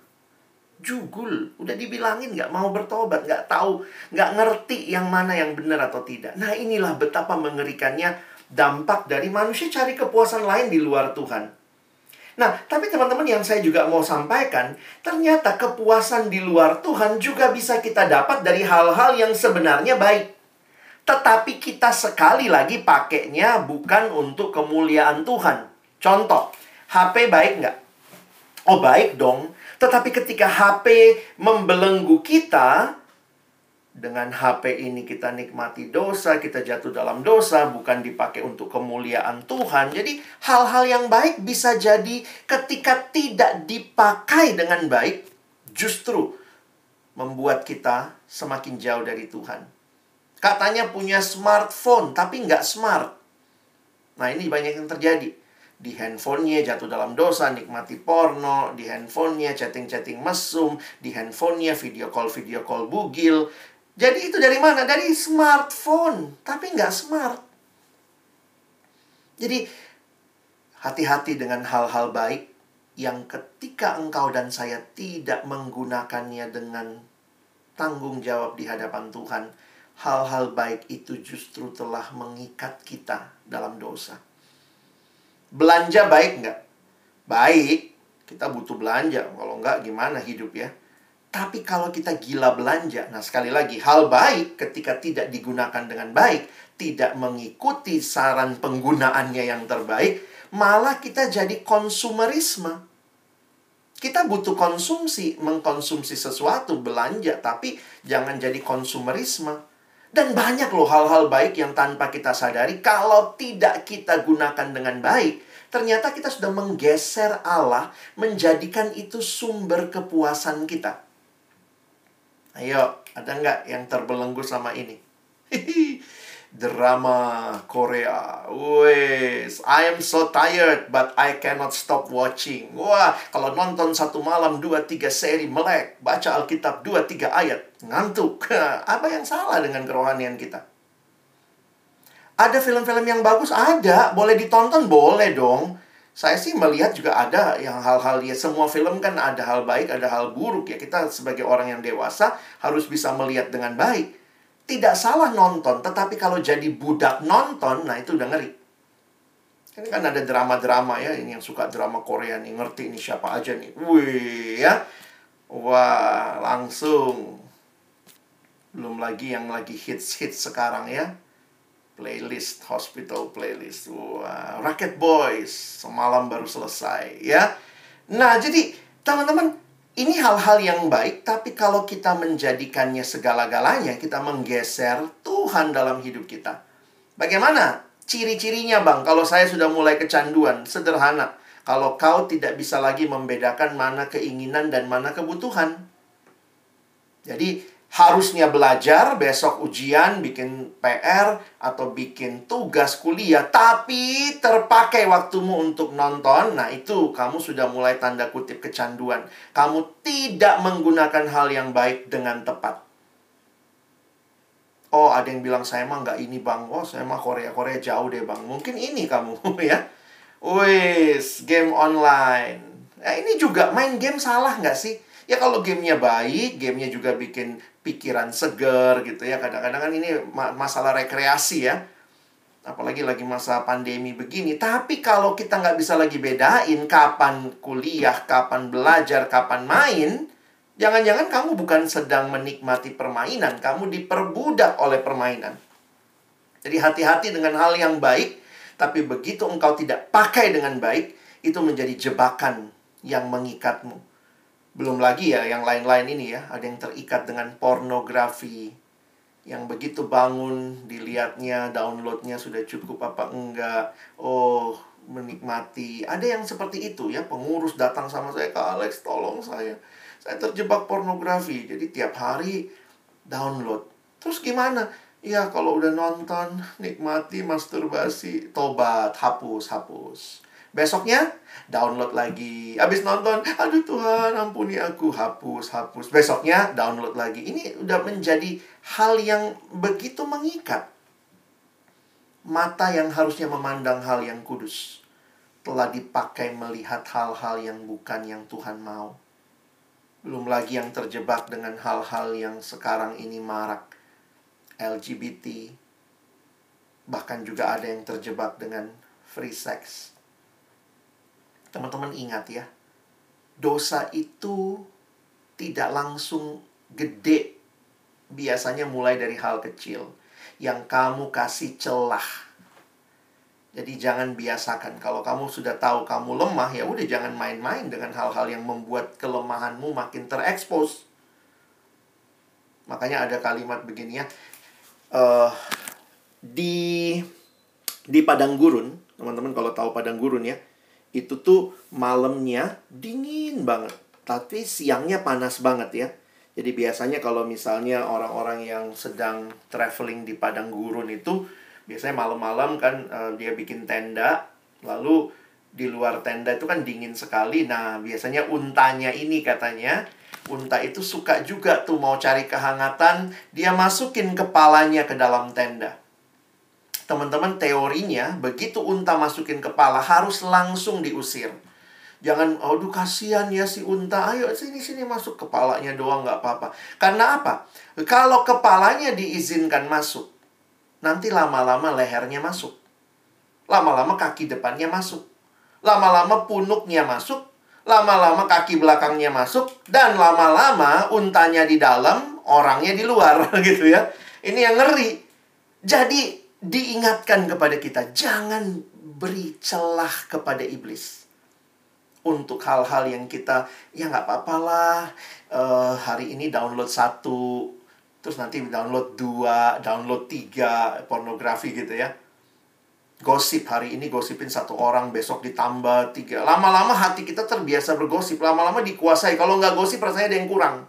jugul udah dibilangin nggak mau bertobat nggak tahu nggak ngerti yang mana yang benar atau tidak nah inilah betapa mengerikannya dampak dari manusia cari kepuasan lain di luar Tuhan nah tapi teman-teman yang saya juga mau sampaikan ternyata kepuasan di luar Tuhan juga bisa kita dapat dari hal-hal yang sebenarnya baik. Tetapi kita sekali lagi pakainya bukan untuk kemuliaan Tuhan. Contoh HP baik nggak? Oh baik dong. Tetapi ketika HP membelenggu kita, dengan HP ini kita nikmati dosa, kita jatuh dalam dosa, bukan dipakai untuk kemuliaan Tuhan. Jadi, hal-hal yang baik bisa jadi ketika tidak dipakai dengan baik, justru membuat kita semakin jauh dari Tuhan. Katanya punya smartphone, tapi nggak smart. Nah, ini banyak yang terjadi di handphonenya jatuh dalam dosa, nikmati porno, di handphonenya chatting-chatting mesum, di handphonenya video call-video call bugil. Jadi itu dari mana? Dari smartphone, tapi nggak smart. Jadi hati-hati dengan hal-hal baik yang ketika engkau dan saya tidak menggunakannya dengan tanggung jawab di hadapan Tuhan, hal-hal baik itu justru telah mengikat kita dalam dosa. Belanja baik nggak? Baik, kita butuh belanja. Kalau nggak gimana hidup ya? Tapi kalau kita gila belanja, nah sekali lagi, hal baik ketika tidak digunakan dengan baik, tidak mengikuti saran penggunaannya yang terbaik, malah kita jadi konsumerisme. Kita butuh konsumsi, mengkonsumsi sesuatu, belanja, tapi jangan jadi konsumerisme. Dan banyak loh hal-hal baik yang tanpa kita sadari kalau tidak kita gunakan dengan baik, ternyata kita sudah menggeser Allah menjadikan itu sumber kepuasan kita. Ayo, ada nggak yang terbelenggu sama ini? drama Korea. Wes, I am so tired but I cannot stop watching. Wah, kalau nonton satu malam dua tiga seri melek, baca Alkitab dua tiga ayat, ngantuk. Apa yang salah dengan kerohanian kita? Ada film-film yang bagus? Ada. Boleh ditonton? Boleh dong. Saya sih melihat juga ada yang hal-hal ya semua film kan ada hal baik, ada hal buruk ya. Kita sebagai orang yang dewasa harus bisa melihat dengan baik. Tidak salah nonton, tetapi kalau jadi budak nonton, nah itu udah ngeri. Ini kan ada drama-drama ya, ini yang suka drama Korea nih, ngerti ini siapa aja nih. Wih, ya. Wah, langsung. Belum lagi yang lagi hits-hits sekarang ya playlist hospital playlist. Wah Rocket Boys semalam baru selesai ya. Nah jadi teman-teman ini hal-hal yang baik tapi kalau kita menjadikannya segala-galanya kita menggeser Tuhan dalam hidup kita. Bagaimana ciri-cirinya bang? Kalau saya sudah mulai kecanduan sederhana. Kalau kau tidak bisa lagi membedakan mana keinginan dan mana kebutuhan. Jadi harusnya belajar, besok ujian, bikin PR, atau bikin tugas kuliah, tapi terpakai waktumu untuk nonton, nah itu kamu sudah mulai tanda kutip kecanduan. Kamu tidak menggunakan hal yang baik dengan tepat. Oh, ada yang bilang saya mah nggak ini bang. Oh, saya mah Korea Korea jauh deh bang. Mungkin ini kamu ya. Wis, game online. Nah, ini juga main game salah nggak sih? Ya kalau gamenya baik, gamenya juga bikin pikiran seger gitu ya. Kadang-kadang kan ini masalah rekreasi ya. Apalagi lagi masa pandemi begini. Tapi kalau kita nggak bisa lagi bedain kapan kuliah, kapan belajar, kapan main, jangan-jangan kamu bukan sedang menikmati permainan, kamu diperbudak oleh permainan. Jadi hati-hati dengan hal yang baik, tapi begitu engkau tidak pakai dengan baik, itu menjadi jebakan yang mengikatmu. Belum lagi ya yang lain-lain ini ya, ada yang terikat dengan pornografi. Yang begitu bangun, dilihatnya, downloadnya sudah cukup apa enggak. Oh, menikmati. Ada yang seperti itu ya, pengurus datang sama saya, Kak Alex tolong saya. Saya terjebak pornografi. Jadi tiap hari download. Terus gimana? Ya kalau udah nonton, nikmati, masturbasi, tobat, hapus, hapus. Besoknya download lagi. Habis nonton, aduh Tuhan ampuni aku, hapus, hapus. Besoknya download lagi. Ini udah menjadi hal yang begitu mengikat. Mata yang harusnya memandang hal yang kudus telah dipakai melihat hal-hal yang bukan yang Tuhan mau. Belum lagi yang terjebak dengan hal-hal yang sekarang ini marak. LGBT. Bahkan juga ada yang terjebak dengan free sex Teman-teman ingat ya, dosa itu tidak langsung gede. Biasanya mulai dari hal kecil yang kamu kasih celah. Jadi jangan biasakan kalau kamu sudah tahu kamu lemah ya udah jangan main-main dengan hal-hal yang membuat kelemahanmu makin terekspos. Makanya ada kalimat begini ya. Uh, di di padang gurun, teman-teman kalau tahu padang gurun ya, itu tuh malamnya dingin banget, tapi siangnya panas banget ya. Jadi biasanya kalau misalnya orang-orang yang sedang traveling di padang gurun itu biasanya malam-malam kan uh, dia bikin tenda, lalu di luar tenda itu kan dingin sekali. Nah, biasanya untanya ini katanya unta itu suka juga tuh mau cari kehangatan, dia masukin kepalanya ke dalam tenda teman-teman teorinya begitu unta masukin kepala harus langsung diusir. Jangan, aduh kasihan ya si unta, ayo sini sini masuk kepalanya doang nggak apa-apa. Karena apa? Kalau kepalanya diizinkan masuk, nanti lama-lama lehernya masuk. Lama-lama kaki depannya masuk. Lama-lama punuknya masuk. Lama-lama kaki belakangnya masuk. Dan lama-lama untanya di dalam, orangnya di luar gitu ya. Ini yang ngeri. Jadi diingatkan kepada kita, jangan beri celah kepada iblis untuk hal-hal yang kita ya nggak apa-apa lah uh, hari ini download satu terus nanti download dua download tiga pornografi gitu ya. Gosip hari ini gosipin satu orang besok ditambah tiga. Lama-lama hati kita terbiasa bergosip lama-lama dikuasai. Kalau nggak gosip rasanya ada yang kurang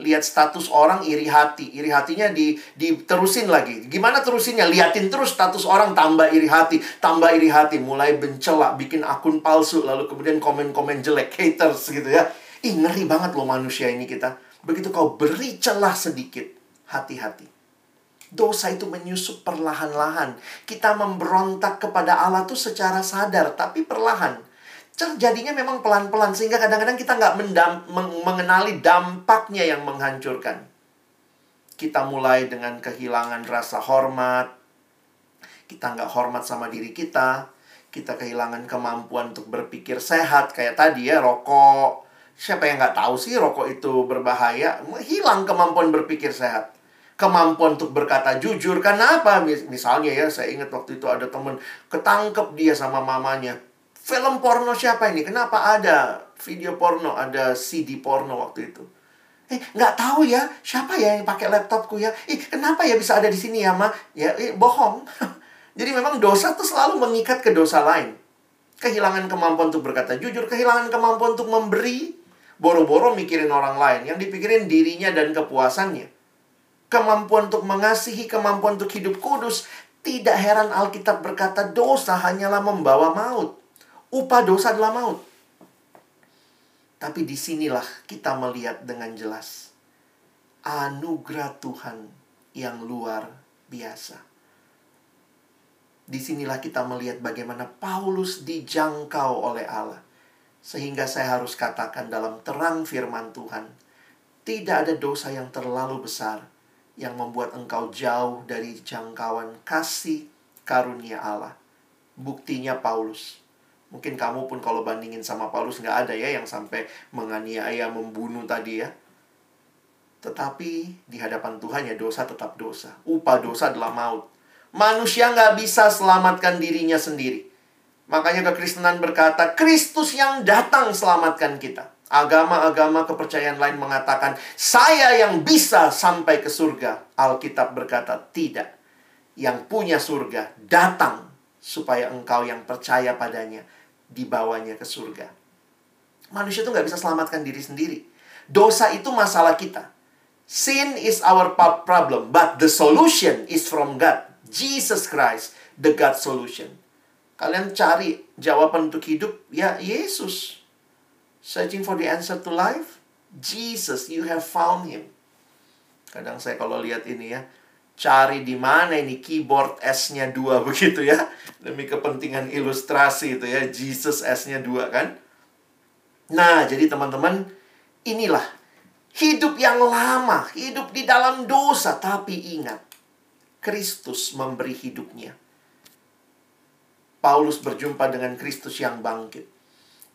lihat status orang iri hati. Iri hatinya di diterusin lagi. Gimana terusinnya? Liatin terus status orang tambah iri hati, tambah iri hati, mulai bencela, bikin akun palsu, lalu kemudian komen-komen jelek, haters gitu ya. Ih, ngeri banget loh manusia ini kita. Begitu kau beri celah sedikit, hati-hati. Dosa itu menyusup perlahan-lahan. Kita memberontak kepada Allah tuh secara sadar, tapi perlahan terjadinya memang pelan-pelan sehingga kadang-kadang kita nggak mengenali dampaknya yang menghancurkan. Kita mulai dengan kehilangan rasa hormat, kita nggak hormat sama diri kita, kita kehilangan kemampuan untuk berpikir sehat kayak tadi ya rokok. Siapa yang nggak tahu sih rokok itu berbahaya? Hilang kemampuan berpikir sehat kemampuan untuk berkata jujur. Kenapa? Misalnya ya, saya ingat waktu itu ada temen ketangkep dia sama mamanya Film porno siapa ini? Kenapa ada video porno, ada CD porno waktu itu? Eh, nggak tahu ya, siapa ya yang pakai laptopku ya? Ih, kenapa ya bisa ada di sini ya, Ma? Ya, eh, bohong. Jadi memang dosa tuh selalu mengikat ke dosa lain. Kehilangan kemampuan untuk berkata jujur, kehilangan kemampuan untuk memberi, boro-boro mikirin orang lain, yang dipikirin dirinya dan kepuasannya. Kemampuan untuk mengasihi, kemampuan untuk hidup kudus. Tidak heran Alkitab berkata dosa hanyalah membawa maut. Upah dosa adalah maut. Tapi di sinilah kita melihat dengan jelas anugerah Tuhan yang luar biasa. Di sinilah kita melihat bagaimana Paulus dijangkau oleh Allah. Sehingga saya harus katakan dalam terang firman Tuhan, tidak ada dosa yang terlalu besar yang membuat engkau jauh dari jangkauan kasih karunia Allah. Buktinya Paulus Mungkin kamu pun kalau bandingin sama Paulus nggak ada ya yang sampai menganiaya, membunuh tadi ya. Tetapi di hadapan Tuhan ya dosa tetap dosa. Upah dosa adalah maut. Manusia nggak bisa selamatkan dirinya sendiri. Makanya kekristenan berkata, Kristus yang datang selamatkan kita. Agama-agama kepercayaan lain mengatakan, saya yang bisa sampai ke surga. Alkitab berkata, tidak. Yang punya surga datang supaya engkau yang percaya padanya dibawanya ke surga. Manusia itu nggak bisa selamatkan diri sendiri. Dosa itu masalah kita. Sin is our problem, but the solution is from God. Jesus Christ, the God solution. Kalian cari jawaban untuk hidup, ya Yesus. Searching for the answer to life, Jesus, you have found him. Kadang saya kalau lihat ini ya, cari di mana ini keyboard S-nya dua begitu ya. Demi kepentingan ilustrasi itu ya, Jesus S-nya dua kan. Nah, jadi teman-teman, inilah hidup yang lama, hidup di dalam dosa, tapi ingat, Kristus memberi hidupnya. Paulus berjumpa dengan Kristus yang bangkit,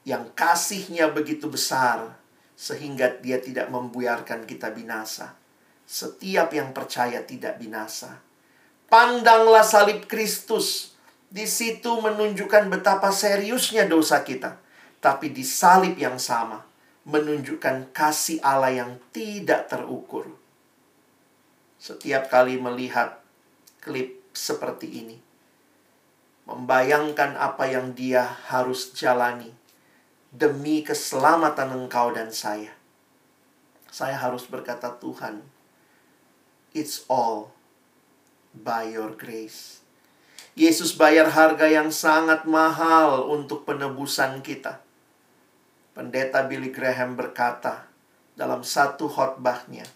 yang kasihnya begitu besar, sehingga dia tidak membuyarkan kita binasa setiap yang percaya tidak binasa. Pandanglah salib Kristus. Di situ menunjukkan betapa seriusnya dosa kita. Tapi di salib yang sama menunjukkan kasih Allah yang tidak terukur. Setiap kali melihat klip seperti ini, membayangkan apa yang dia harus jalani demi keselamatan engkau dan saya. Saya harus berkata, "Tuhan, It's all by your grace. Yesus bayar harga yang sangat mahal untuk penebusan kita. Pendeta Billy Graham berkata dalam satu khotbahnya,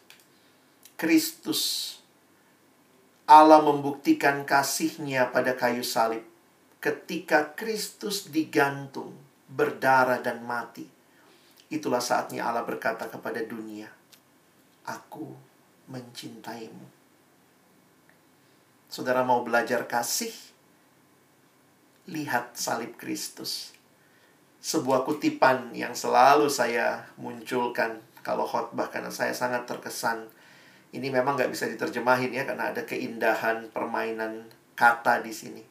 Kristus Allah membuktikan kasihnya pada kayu salib ketika Kristus digantung, berdarah dan mati. Itulah saatnya Allah berkata kepada dunia, Aku mencintaimu. Saudara mau belajar kasih? Lihat salib Kristus. Sebuah kutipan yang selalu saya munculkan kalau khotbah karena saya sangat terkesan. Ini memang nggak bisa diterjemahin ya karena ada keindahan permainan kata di sini.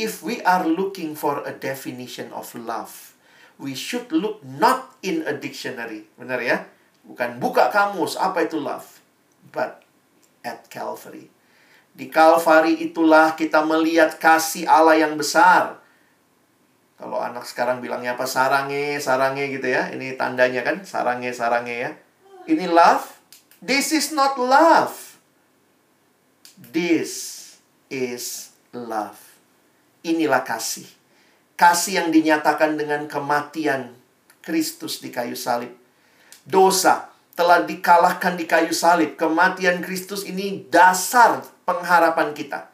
If we are looking for a definition of love, we should look not in a dictionary. Benar ya? Bukan buka kamus, apa itu love? But at Calvary. Di Calvary itulah kita melihat kasih Allah yang besar. Kalau anak sekarang bilangnya apa? Sarange, sarange gitu ya. Ini tandanya kan, sarange, sarange ya. Ini love, This is not love. This is love. Inilah kasih. Kasih yang dinyatakan dengan kematian Kristus di kayu salib. Dosa telah dikalahkan di kayu salib. Kematian Kristus ini dasar pengharapan kita.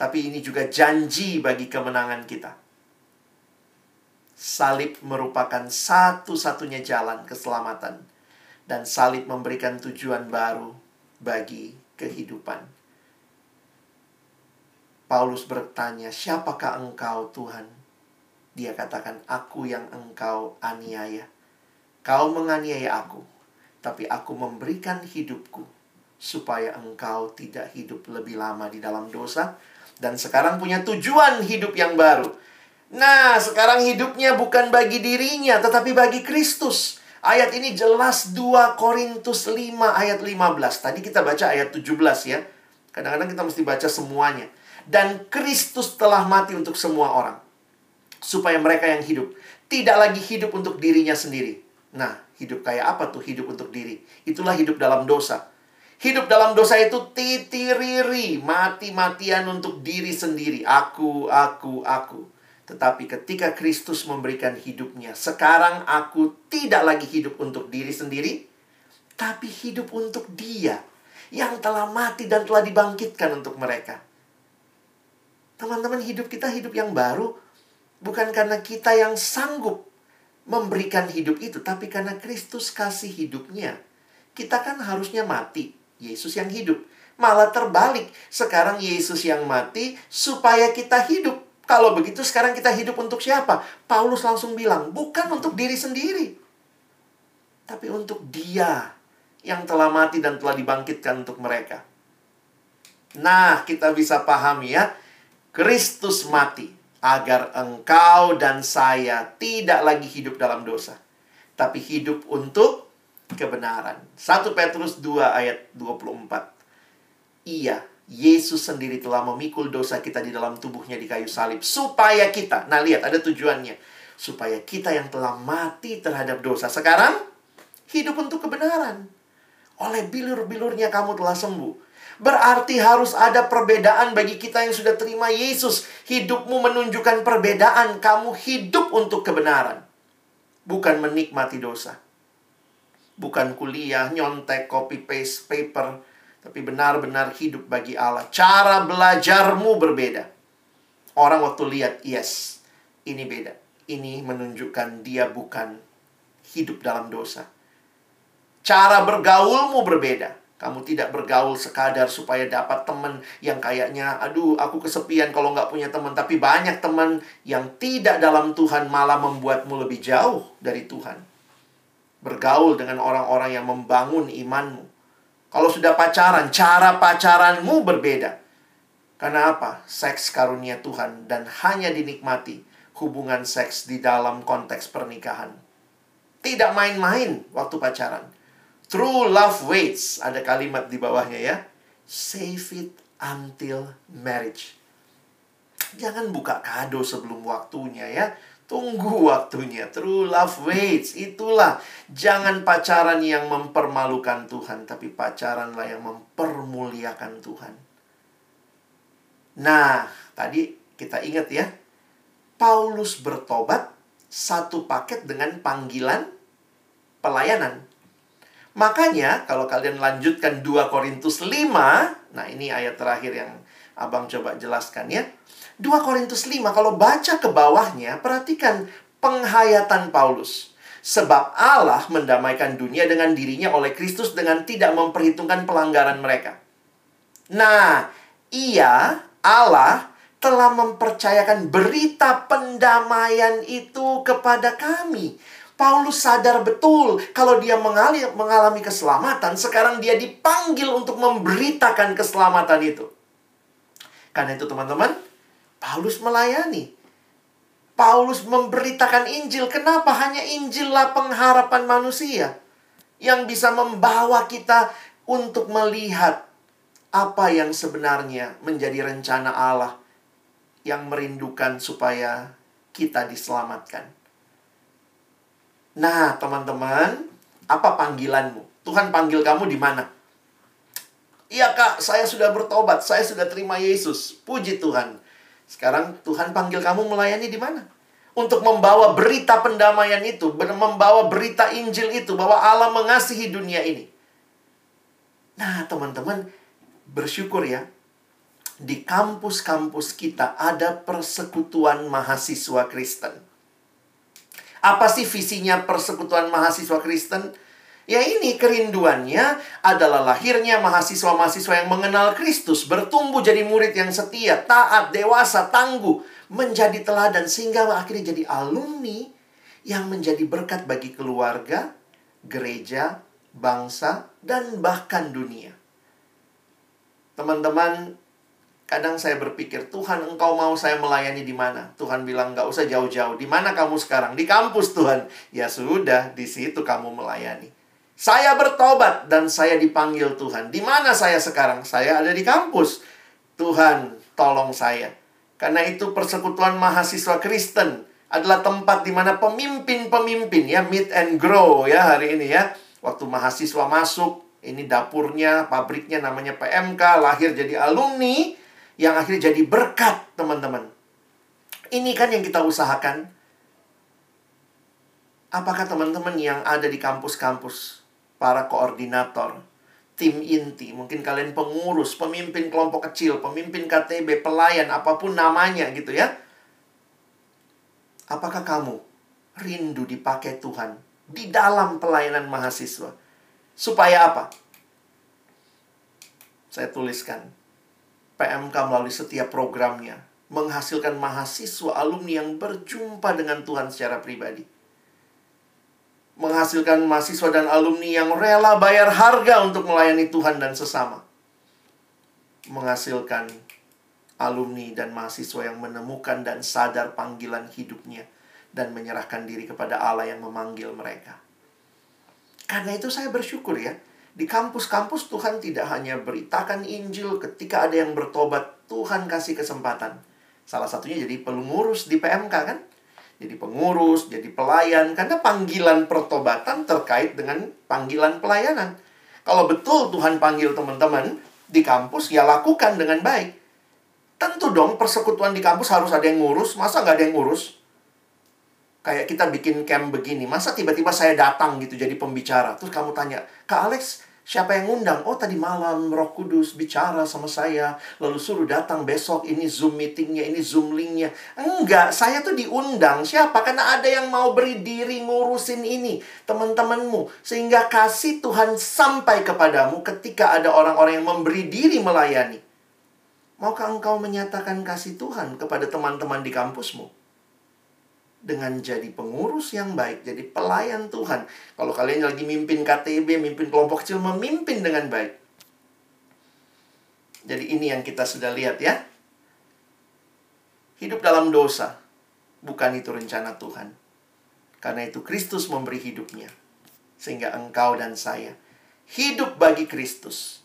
Tapi ini juga janji bagi kemenangan kita. Salib merupakan satu-satunya jalan keselamatan. Dan salib memberikan tujuan baru bagi kehidupan. Paulus bertanya, "Siapakah engkau, Tuhan?" Dia katakan, "Aku yang engkau aniaya. Kau menganiaya aku, tapi aku memberikan hidupku supaya engkau tidak hidup lebih lama di dalam dosa dan sekarang punya tujuan hidup yang baru." Nah, sekarang hidupnya bukan bagi dirinya, tetapi bagi Kristus. Ayat ini jelas 2 Korintus 5 ayat 15. Tadi kita baca ayat 17 ya. Kadang-kadang kita mesti baca semuanya dan Kristus telah mati untuk semua orang supaya mereka yang hidup tidak lagi hidup untuk dirinya sendiri. Nah, hidup kayak apa tuh hidup untuk diri? Itulah hidup dalam dosa. Hidup dalam dosa itu titiriri, mati-matian untuk diri sendiri. Aku, aku, aku. Tetapi ketika Kristus memberikan hidupnya, sekarang aku tidak lagi hidup untuk diri sendiri, tapi hidup untuk Dia yang telah mati dan telah dibangkitkan untuk mereka. Teman-teman, hidup kita hidup yang baru bukan karena kita yang sanggup memberikan hidup itu, tapi karena Kristus kasih hidupnya. Kita kan harusnya mati, Yesus yang hidup. Malah terbalik, sekarang Yesus yang mati supaya kita hidup. Kalau begitu sekarang kita hidup untuk siapa? Paulus langsung bilang, bukan untuk diri sendiri. Tapi untuk dia yang telah mati dan telah dibangkitkan untuk mereka. Nah, kita bisa pahami ya Kristus mati agar engkau dan saya tidak lagi hidup dalam dosa, tapi hidup untuk kebenaran. 1 Petrus 2 ayat 24. Iya, Yesus sendiri telah memikul dosa kita di dalam tubuhnya di kayu salib supaya kita, nah lihat ada tujuannya, supaya kita yang telah mati terhadap dosa sekarang hidup untuk kebenaran. Oleh bilur-bilurnya kamu telah sembuh. Berarti harus ada perbedaan bagi kita yang sudah terima Yesus. Hidupmu menunjukkan perbedaan. Kamu hidup untuk kebenaran. Bukan menikmati dosa. Bukan kuliah, nyontek, copy paste, paper. Tapi benar-benar hidup bagi Allah. Cara belajarmu berbeda. Orang waktu lihat, yes, ini beda. Ini menunjukkan dia bukan hidup dalam dosa. Cara bergaulmu berbeda kamu tidak bergaul sekadar supaya dapat teman yang kayaknya, aduh aku kesepian kalau nggak punya teman. Tapi banyak teman yang tidak dalam Tuhan malah membuatmu lebih jauh dari Tuhan. Bergaul dengan orang-orang yang membangun imanmu. Kalau sudah pacaran, cara pacaranmu berbeda. Karena apa? Seks karunia Tuhan dan hanya dinikmati hubungan seks di dalam konteks pernikahan. Tidak main-main waktu pacaran True love waits. Ada kalimat di bawahnya ya. Save it until marriage. Jangan buka kado sebelum waktunya ya. Tunggu waktunya. True love waits. Itulah. Jangan pacaran yang mempermalukan Tuhan. Tapi pacaranlah yang mempermuliakan Tuhan. Nah, tadi kita ingat ya. Paulus bertobat satu paket dengan panggilan pelayanan. Makanya kalau kalian lanjutkan 2 Korintus 5, nah ini ayat terakhir yang Abang coba jelaskan ya. 2 Korintus 5 kalau baca ke bawahnya, perhatikan penghayatan Paulus. Sebab Allah mendamaikan dunia dengan dirinya oleh Kristus dengan tidak memperhitungkan pelanggaran mereka. Nah, ia Allah telah mempercayakan berita pendamaian itu kepada kami Paulus sadar betul kalau dia mengalami, keselamatan, sekarang dia dipanggil untuk memberitakan keselamatan itu. Karena itu teman-teman, Paulus melayani. Paulus memberitakan Injil. Kenapa hanya Injillah pengharapan manusia yang bisa membawa kita untuk melihat apa yang sebenarnya menjadi rencana Allah yang merindukan supaya kita diselamatkan. Nah, teman-teman, apa panggilanmu? Tuhan panggil kamu di mana? Iya kak, saya sudah bertobat, saya sudah terima Yesus. Puji Tuhan. Sekarang Tuhan panggil kamu melayani di mana? Untuk membawa berita pendamaian itu, membawa berita Injil itu, bahwa Allah mengasihi dunia ini. Nah, teman-teman, bersyukur ya. Di kampus-kampus kita ada persekutuan mahasiswa Kristen. Apa sih visinya persekutuan mahasiswa Kristen? Ya ini kerinduannya adalah lahirnya mahasiswa-mahasiswa yang mengenal Kristus, bertumbuh jadi murid yang setia, taat, dewasa, tangguh, menjadi teladan sehingga akhirnya jadi alumni yang menjadi berkat bagi keluarga, gereja, bangsa, dan bahkan dunia. Teman-teman, kadang saya berpikir, Tuhan engkau mau saya melayani di mana? Tuhan bilang, nggak usah jauh-jauh. Di mana kamu sekarang? Di kampus Tuhan. Ya sudah, di situ kamu melayani. Saya bertobat dan saya dipanggil Tuhan. Di mana saya sekarang? Saya ada di kampus. Tuhan, tolong saya. Karena itu persekutuan mahasiswa Kristen adalah tempat di mana pemimpin-pemimpin ya meet and grow ya hari ini ya. Waktu mahasiswa masuk, ini dapurnya, pabriknya namanya PMK, lahir jadi alumni yang akhirnya jadi berkat, teman-teman. Ini kan yang kita usahakan. Apakah teman-teman yang ada di kampus-kampus para koordinator, tim inti, mungkin kalian pengurus, pemimpin kelompok kecil, pemimpin KTB, pelayan, apa pun namanya gitu ya. Apakah kamu rindu dipakai Tuhan di dalam pelayanan mahasiswa? Supaya apa? Saya tuliskan. PMK melalui setiap programnya menghasilkan mahasiswa alumni yang berjumpa dengan Tuhan secara pribadi menghasilkan mahasiswa dan alumni yang rela bayar harga untuk melayani Tuhan dan sesama. Menghasilkan alumni dan mahasiswa yang menemukan dan sadar panggilan hidupnya dan menyerahkan diri kepada Allah yang memanggil mereka. Karena itu saya bersyukur ya, di kampus-kampus Tuhan tidak hanya beritakan Injil ketika ada yang bertobat, Tuhan kasih kesempatan. Salah satunya jadi pengurus di PMK kan? jadi pengurus, jadi pelayan karena panggilan pertobatan terkait dengan panggilan pelayanan. Kalau betul Tuhan panggil teman-teman di kampus, ya lakukan dengan baik. Tentu dong persekutuan di kampus harus ada yang ngurus, masa nggak ada yang ngurus? Kayak kita bikin camp begini, masa tiba-tiba saya datang gitu jadi pembicara. Terus kamu tanya, Kak Alex, Siapa yang ngundang? Oh tadi malam Roh Kudus bicara sama saya Lalu suruh datang besok Ini Zoom meetingnya, ini Zoom linknya Enggak, saya tuh diundang Siapa? Karena ada yang mau beri diri ngurusin ini Teman-temanmu Sehingga kasih Tuhan sampai kepadamu Ketika ada orang-orang yang memberi diri melayani Maukah engkau menyatakan kasih Tuhan kepada teman-teman di kampusmu? Dengan jadi pengurus yang baik, jadi pelayan Tuhan. Kalau kalian lagi mimpin KTB, mimpin kelompok kecil, memimpin dengan baik. Jadi ini yang kita sudah lihat ya. Hidup dalam dosa, bukan itu rencana Tuhan. Karena itu Kristus memberi hidupnya. Sehingga engkau dan saya hidup bagi Kristus.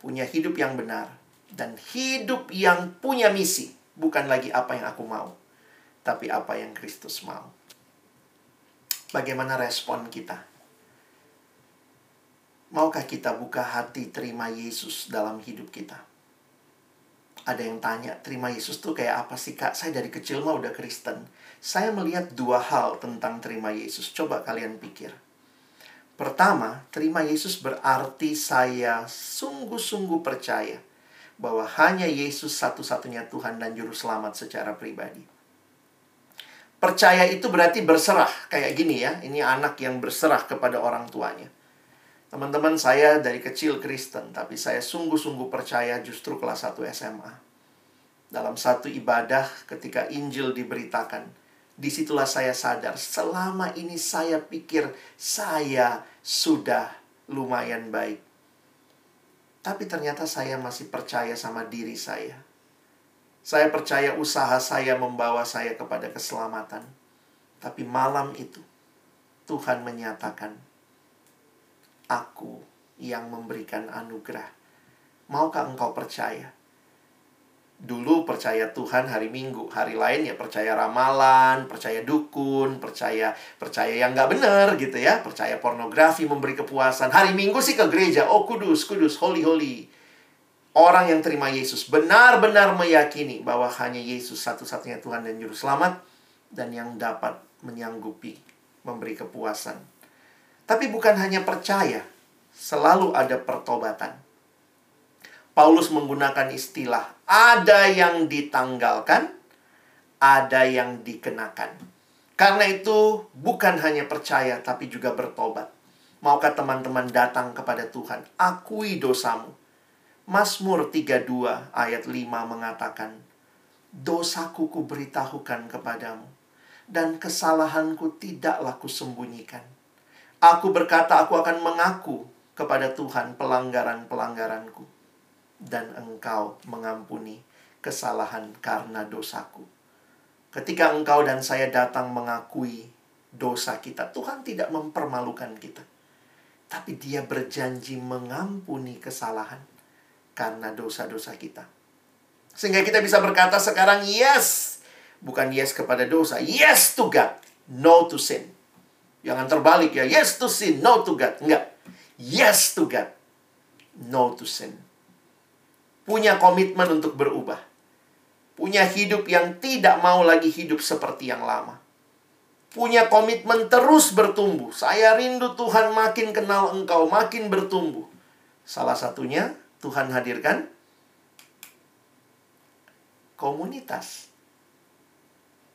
Punya hidup yang benar. Dan hidup yang punya misi. Bukan lagi apa yang aku mau tapi apa yang Kristus mau. Bagaimana respon kita? Maukah kita buka hati terima Yesus dalam hidup kita? Ada yang tanya, terima Yesus tuh kayak apa sih kak? Saya dari kecil mah udah Kristen. Saya melihat dua hal tentang terima Yesus. Coba kalian pikir. Pertama, terima Yesus berarti saya sungguh-sungguh percaya bahwa hanya Yesus satu-satunya Tuhan dan Juru Selamat secara pribadi. Percaya itu berarti berserah. Kayak gini ya, ini anak yang berserah kepada orang tuanya. Teman-teman saya dari kecil Kristen, tapi saya sungguh-sungguh percaya justru kelas 1 SMA. Dalam satu ibadah ketika Injil diberitakan, di situlah saya sadar, selama ini saya pikir saya sudah lumayan baik. Tapi ternyata saya masih percaya sama diri saya saya percaya usaha saya membawa saya kepada keselamatan. Tapi malam itu, Tuhan menyatakan, Aku yang memberikan anugerah. Maukah engkau percaya? Dulu percaya Tuhan hari Minggu, hari lain ya percaya ramalan, percaya dukun, percaya percaya yang nggak benar gitu ya, percaya pornografi memberi kepuasan. Hari Minggu sih ke gereja, oh kudus, kudus, holy, holy. Orang yang terima Yesus benar-benar meyakini bahwa hanya Yesus satu-satunya Tuhan dan Juru Selamat dan yang dapat menyanggupi memberi kepuasan. Tapi bukan hanya percaya, selalu ada pertobatan. Paulus menggunakan istilah ada yang ditanggalkan, ada yang dikenakan. Karena itu bukan hanya percaya tapi juga bertobat. Maukah teman-teman datang kepada Tuhan, akui dosamu. Mazmur 32 ayat 5 mengatakan, Dosaku kuberitahukan kepadamu, dan kesalahanku tidaklah kusembunyikan. Aku berkata aku akan mengaku kepada Tuhan pelanggaran-pelanggaranku dan engkau mengampuni kesalahan karena dosaku. Ketika engkau dan saya datang mengakui dosa kita, Tuhan tidak mempermalukan kita. Tapi dia berjanji mengampuni kesalahan karena dosa-dosa kita. Sehingga kita bisa berkata sekarang yes. Bukan yes kepada dosa. Yes to God. No to sin. Jangan terbalik ya. Yes to sin. No to God. Enggak. Yes to God. No to sin punya komitmen untuk berubah. Punya hidup yang tidak mau lagi hidup seperti yang lama. Punya komitmen terus bertumbuh. Saya rindu Tuhan makin kenal engkau, makin bertumbuh. Salah satunya Tuhan hadirkan komunitas.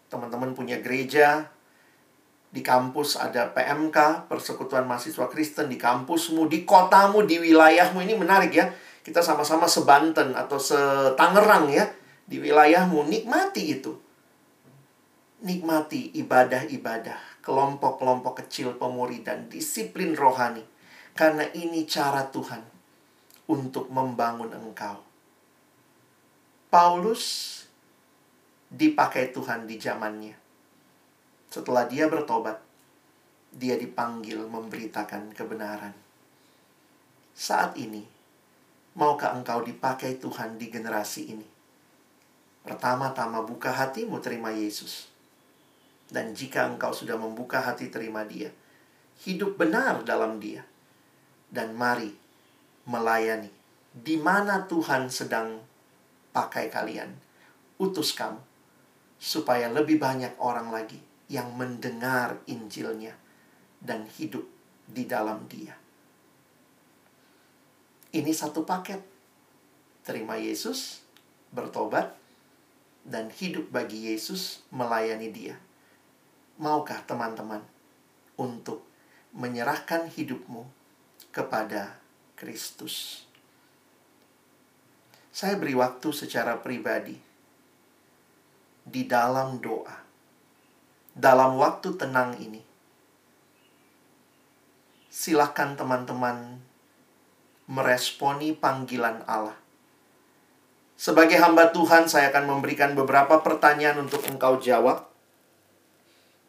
Teman-teman punya gereja, di kampus ada PMK, Persekutuan Mahasiswa Kristen, di kampusmu, di kotamu, di wilayahmu. Ini menarik ya. Kita sama-sama sebanten atau setangerang ya. Di wilayahmu nikmati itu. Nikmati ibadah-ibadah kelompok-kelompok kecil pemuridan disiplin rohani. Karena ini cara Tuhan untuk membangun engkau Paulus dipakai Tuhan di zamannya setelah dia bertobat dia dipanggil memberitakan kebenaran saat ini Maukah engkau dipakai Tuhan di generasi ini? Pertama-tama buka hatimu terima Yesus. Dan jika engkau sudah membuka hati terima dia, hidup benar dalam dia. Dan mari melayani. Di mana Tuhan sedang pakai kalian, utus kamu. Supaya lebih banyak orang lagi yang mendengar Injilnya dan hidup di dalam dia. Ini satu paket. Terima Yesus, bertobat, dan hidup bagi Yesus melayani dia. Maukah teman-teman untuk menyerahkan hidupmu kepada Kristus? Saya beri waktu secara pribadi di dalam doa, dalam waktu tenang ini. Silakan teman-teman meresponi panggilan Allah. Sebagai hamba Tuhan, saya akan memberikan beberapa pertanyaan untuk engkau jawab,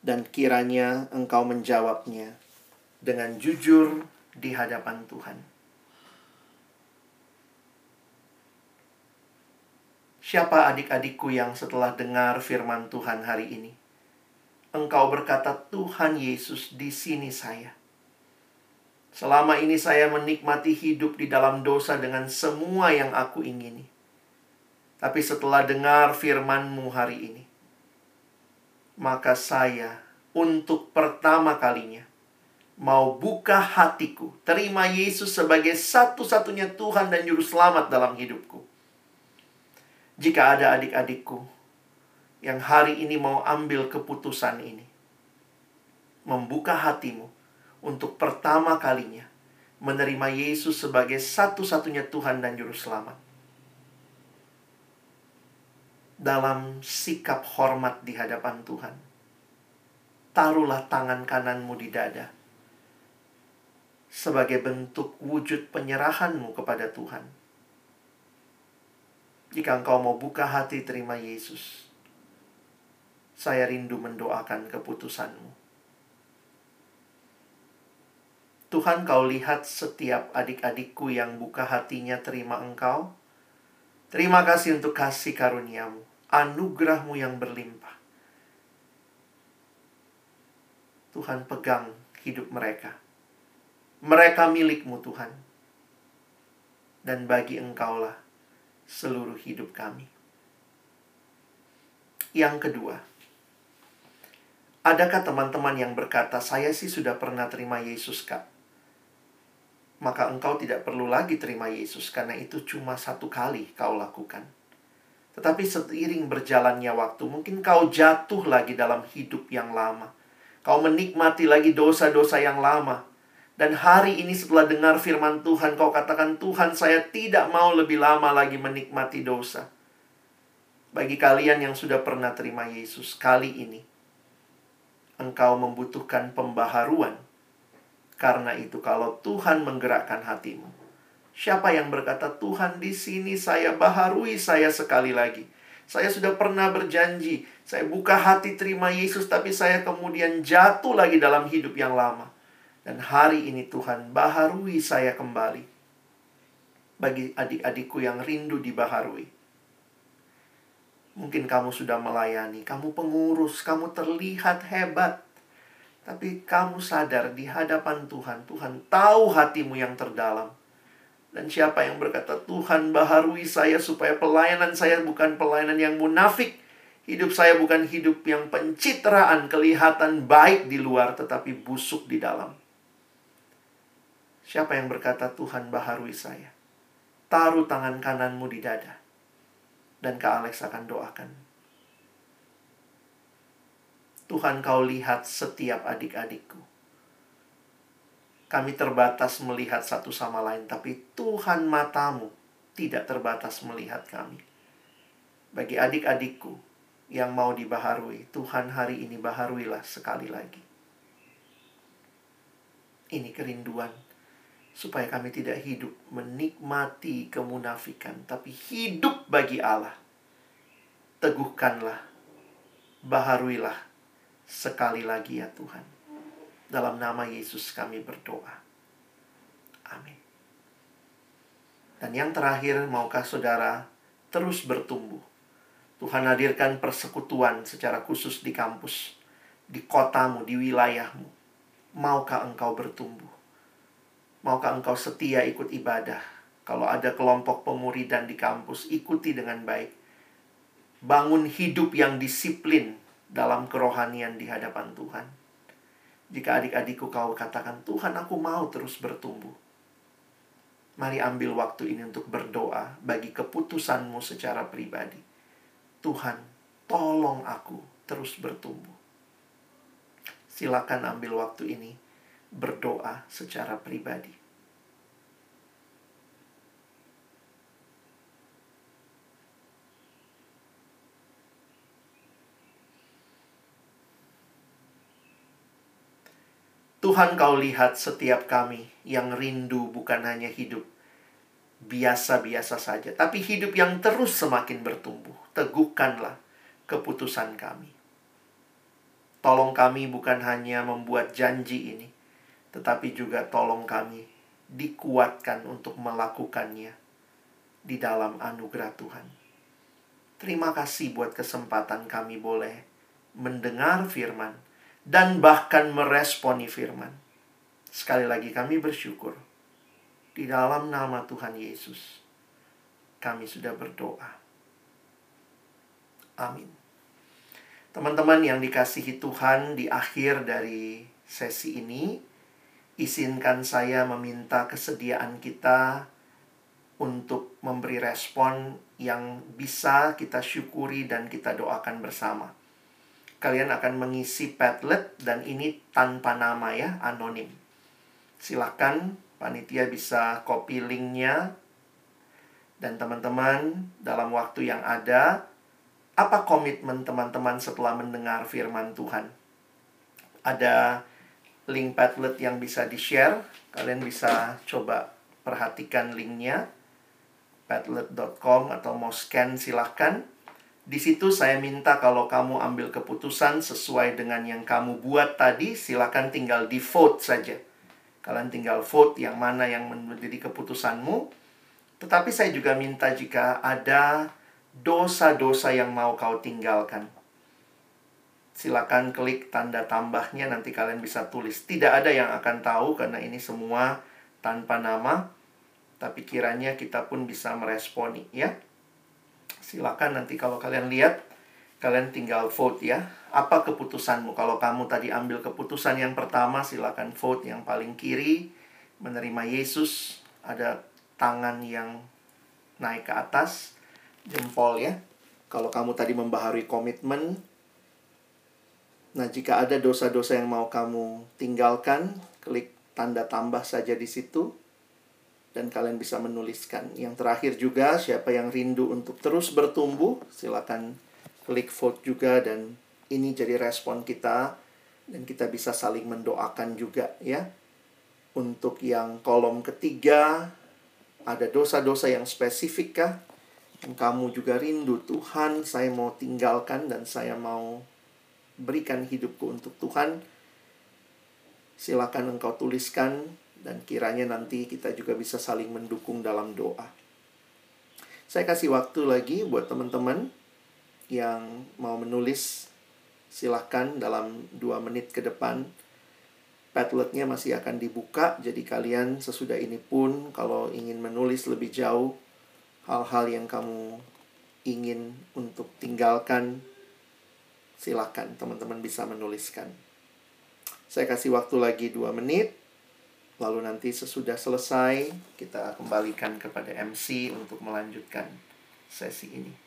dan kiranya engkau menjawabnya dengan jujur di hadapan Tuhan. Siapa adik-adikku yang setelah dengar firman Tuhan hari ini? Engkau berkata, "Tuhan Yesus, di sini saya." Selama ini saya menikmati hidup di dalam dosa dengan semua yang aku ingini. Tapi setelah dengar firman-Mu hari ini, maka saya untuk pertama kalinya mau buka hatiku, terima Yesus sebagai satu-satunya Tuhan dan Juru Selamat dalam hidupku. Jika ada adik-adikku yang hari ini mau ambil keputusan ini, membuka hatimu, untuk pertama kalinya menerima Yesus sebagai satu-satunya Tuhan dan Juru Selamat. Dalam sikap hormat di hadapan Tuhan, taruhlah tangan kananmu di dada sebagai bentuk wujud penyerahanmu kepada Tuhan. Jika engkau mau buka hati terima Yesus, saya rindu mendoakan keputusanmu. Tuhan kau lihat setiap adik-adikku yang buka hatinya terima engkau. Terima kasih untuk kasih karuniamu, anugerahmu yang berlimpah. Tuhan pegang hidup mereka. Mereka milikmu Tuhan. Dan bagi engkaulah seluruh hidup kami. Yang kedua, adakah teman-teman yang berkata, saya sih sudah pernah terima Yesus, Kak. Maka engkau tidak perlu lagi terima Yesus, karena itu cuma satu kali kau lakukan. Tetapi seiring berjalannya waktu, mungkin kau jatuh lagi dalam hidup yang lama. Kau menikmati lagi dosa-dosa yang lama. Dan hari ini setelah dengar firman Tuhan, kau katakan, Tuhan saya tidak mau lebih lama lagi menikmati dosa. Bagi kalian yang sudah pernah terima Yesus, kali ini engkau membutuhkan pembaharuan. Karena itu, kalau Tuhan menggerakkan hatimu, siapa yang berkata, "Tuhan, di sini saya baharui saya sekali lagi"? Saya sudah pernah berjanji, saya buka hati terima Yesus, tapi saya kemudian jatuh lagi dalam hidup yang lama. Dan hari ini Tuhan baharui saya kembali. Bagi adik-adikku yang rindu dibaharui. Mungkin kamu sudah melayani, kamu pengurus, kamu terlihat hebat. Tapi kamu sadar di hadapan Tuhan, Tuhan tahu hatimu yang terdalam. Dan siapa yang berkata, Tuhan baharui saya supaya pelayanan saya bukan pelayanan yang munafik. Hidup saya bukan hidup yang pencitraan, kelihatan baik di luar, tetapi busuk di dalam. Siapa yang berkata, Tuhan baharui saya? Taruh tangan kananmu di dada dan Kak Alex akan doakan. Tuhan kau lihat setiap adik-adikku. Kami terbatas melihat satu sama lain, tapi Tuhan matamu tidak terbatas melihat kami. Bagi adik-adikku yang mau dibaharui, Tuhan hari ini baharuilah sekali lagi. Ini kerinduan supaya kami tidak hidup menikmati kemunafikan, tapi hidup bagi Allah. Teguhkanlah, baharuilah sekali lagi ya Tuhan. Dalam nama Yesus kami berdoa. Amin. Dan yang terakhir, maukah saudara terus bertumbuh? Tuhan hadirkan persekutuan secara khusus di kampus, di kotamu, di wilayahmu. Maukah engkau bertumbuh? Maukah engkau setia ikut ibadah? Kalau ada kelompok pemuridan di kampus, ikuti dengan baik. Bangun hidup yang disiplin dalam kerohanian di hadapan Tuhan. Jika adik-adikku kau katakan, Tuhan aku mau terus bertumbuh. Mari ambil waktu ini untuk berdoa bagi keputusanmu secara pribadi. Tuhan, tolong aku terus bertumbuh. Silakan ambil waktu ini berdoa secara pribadi. Tuhan kau lihat setiap kami yang rindu bukan hanya hidup biasa-biasa saja, tapi hidup yang terus semakin bertumbuh. Teguhkanlah keputusan kami. Tolong kami bukan hanya membuat janji ini, tetapi juga tolong kami dikuatkan untuk melakukannya di dalam anugerah Tuhan. Terima kasih buat kesempatan kami boleh mendengar firman dan bahkan meresponi firman. Sekali lagi kami bersyukur di dalam nama Tuhan Yesus. Kami sudah berdoa. Amin. Teman-teman yang dikasihi Tuhan di akhir dari sesi ini, izinkan saya meminta kesediaan kita untuk memberi respon yang bisa kita syukuri dan kita doakan bersama. Kalian akan mengisi Padlet dan ini tanpa nama ya, anonim. Silakan panitia bisa copy linknya dan teman-teman dalam waktu yang ada apa komitmen teman-teman setelah mendengar firman Tuhan? Ada link Padlet yang bisa di-share. Kalian bisa coba perhatikan linknya. Padlet.com atau mau scan silahkan. Di situ saya minta kalau kamu ambil keputusan sesuai dengan yang kamu buat tadi, silahkan tinggal di vote saja. Kalian tinggal vote yang mana yang menjadi keputusanmu. Tetapi saya juga minta jika ada dosa-dosa yang mau kau tinggalkan. Silakan klik tanda tambahnya nanti kalian bisa tulis. Tidak ada yang akan tahu karena ini semua tanpa nama. Tapi kiranya kita pun bisa meresponi ya. Silakan nanti kalau kalian lihat kalian tinggal vote ya. Apa keputusanmu? Kalau kamu tadi ambil keputusan yang pertama, silakan vote yang paling kiri. Menerima Yesus, ada tangan yang naik ke atas, jempol ya. Kalau kamu tadi membaharui komitmen, nah jika ada dosa-dosa yang mau kamu tinggalkan, klik tanda tambah saja di situ dan kalian bisa menuliskan. Yang terakhir juga siapa yang rindu untuk terus bertumbuh, silakan klik vote juga dan ini jadi respon kita dan kita bisa saling mendoakan juga ya. Untuk yang kolom ketiga ada dosa-dosa yang spesifik kah? Dan kamu juga rindu Tuhan, saya mau tinggalkan dan saya mau berikan hidupku untuk Tuhan. Silakan engkau tuliskan dan kiranya nanti kita juga bisa saling mendukung dalam doa. Saya kasih waktu lagi buat teman-teman yang mau menulis silahkan dalam dua menit ke depan Padletnya masih akan dibuka jadi kalian sesudah ini pun kalau ingin menulis lebih jauh hal-hal yang kamu ingin untuk tinggalkan silakan teman-teman bisa menuliskan. Saya kasih waktu lagi dua menit. Lalu nanti sesudah selesai kita kembalikan kepada MC untuk melanjutkan sesi ini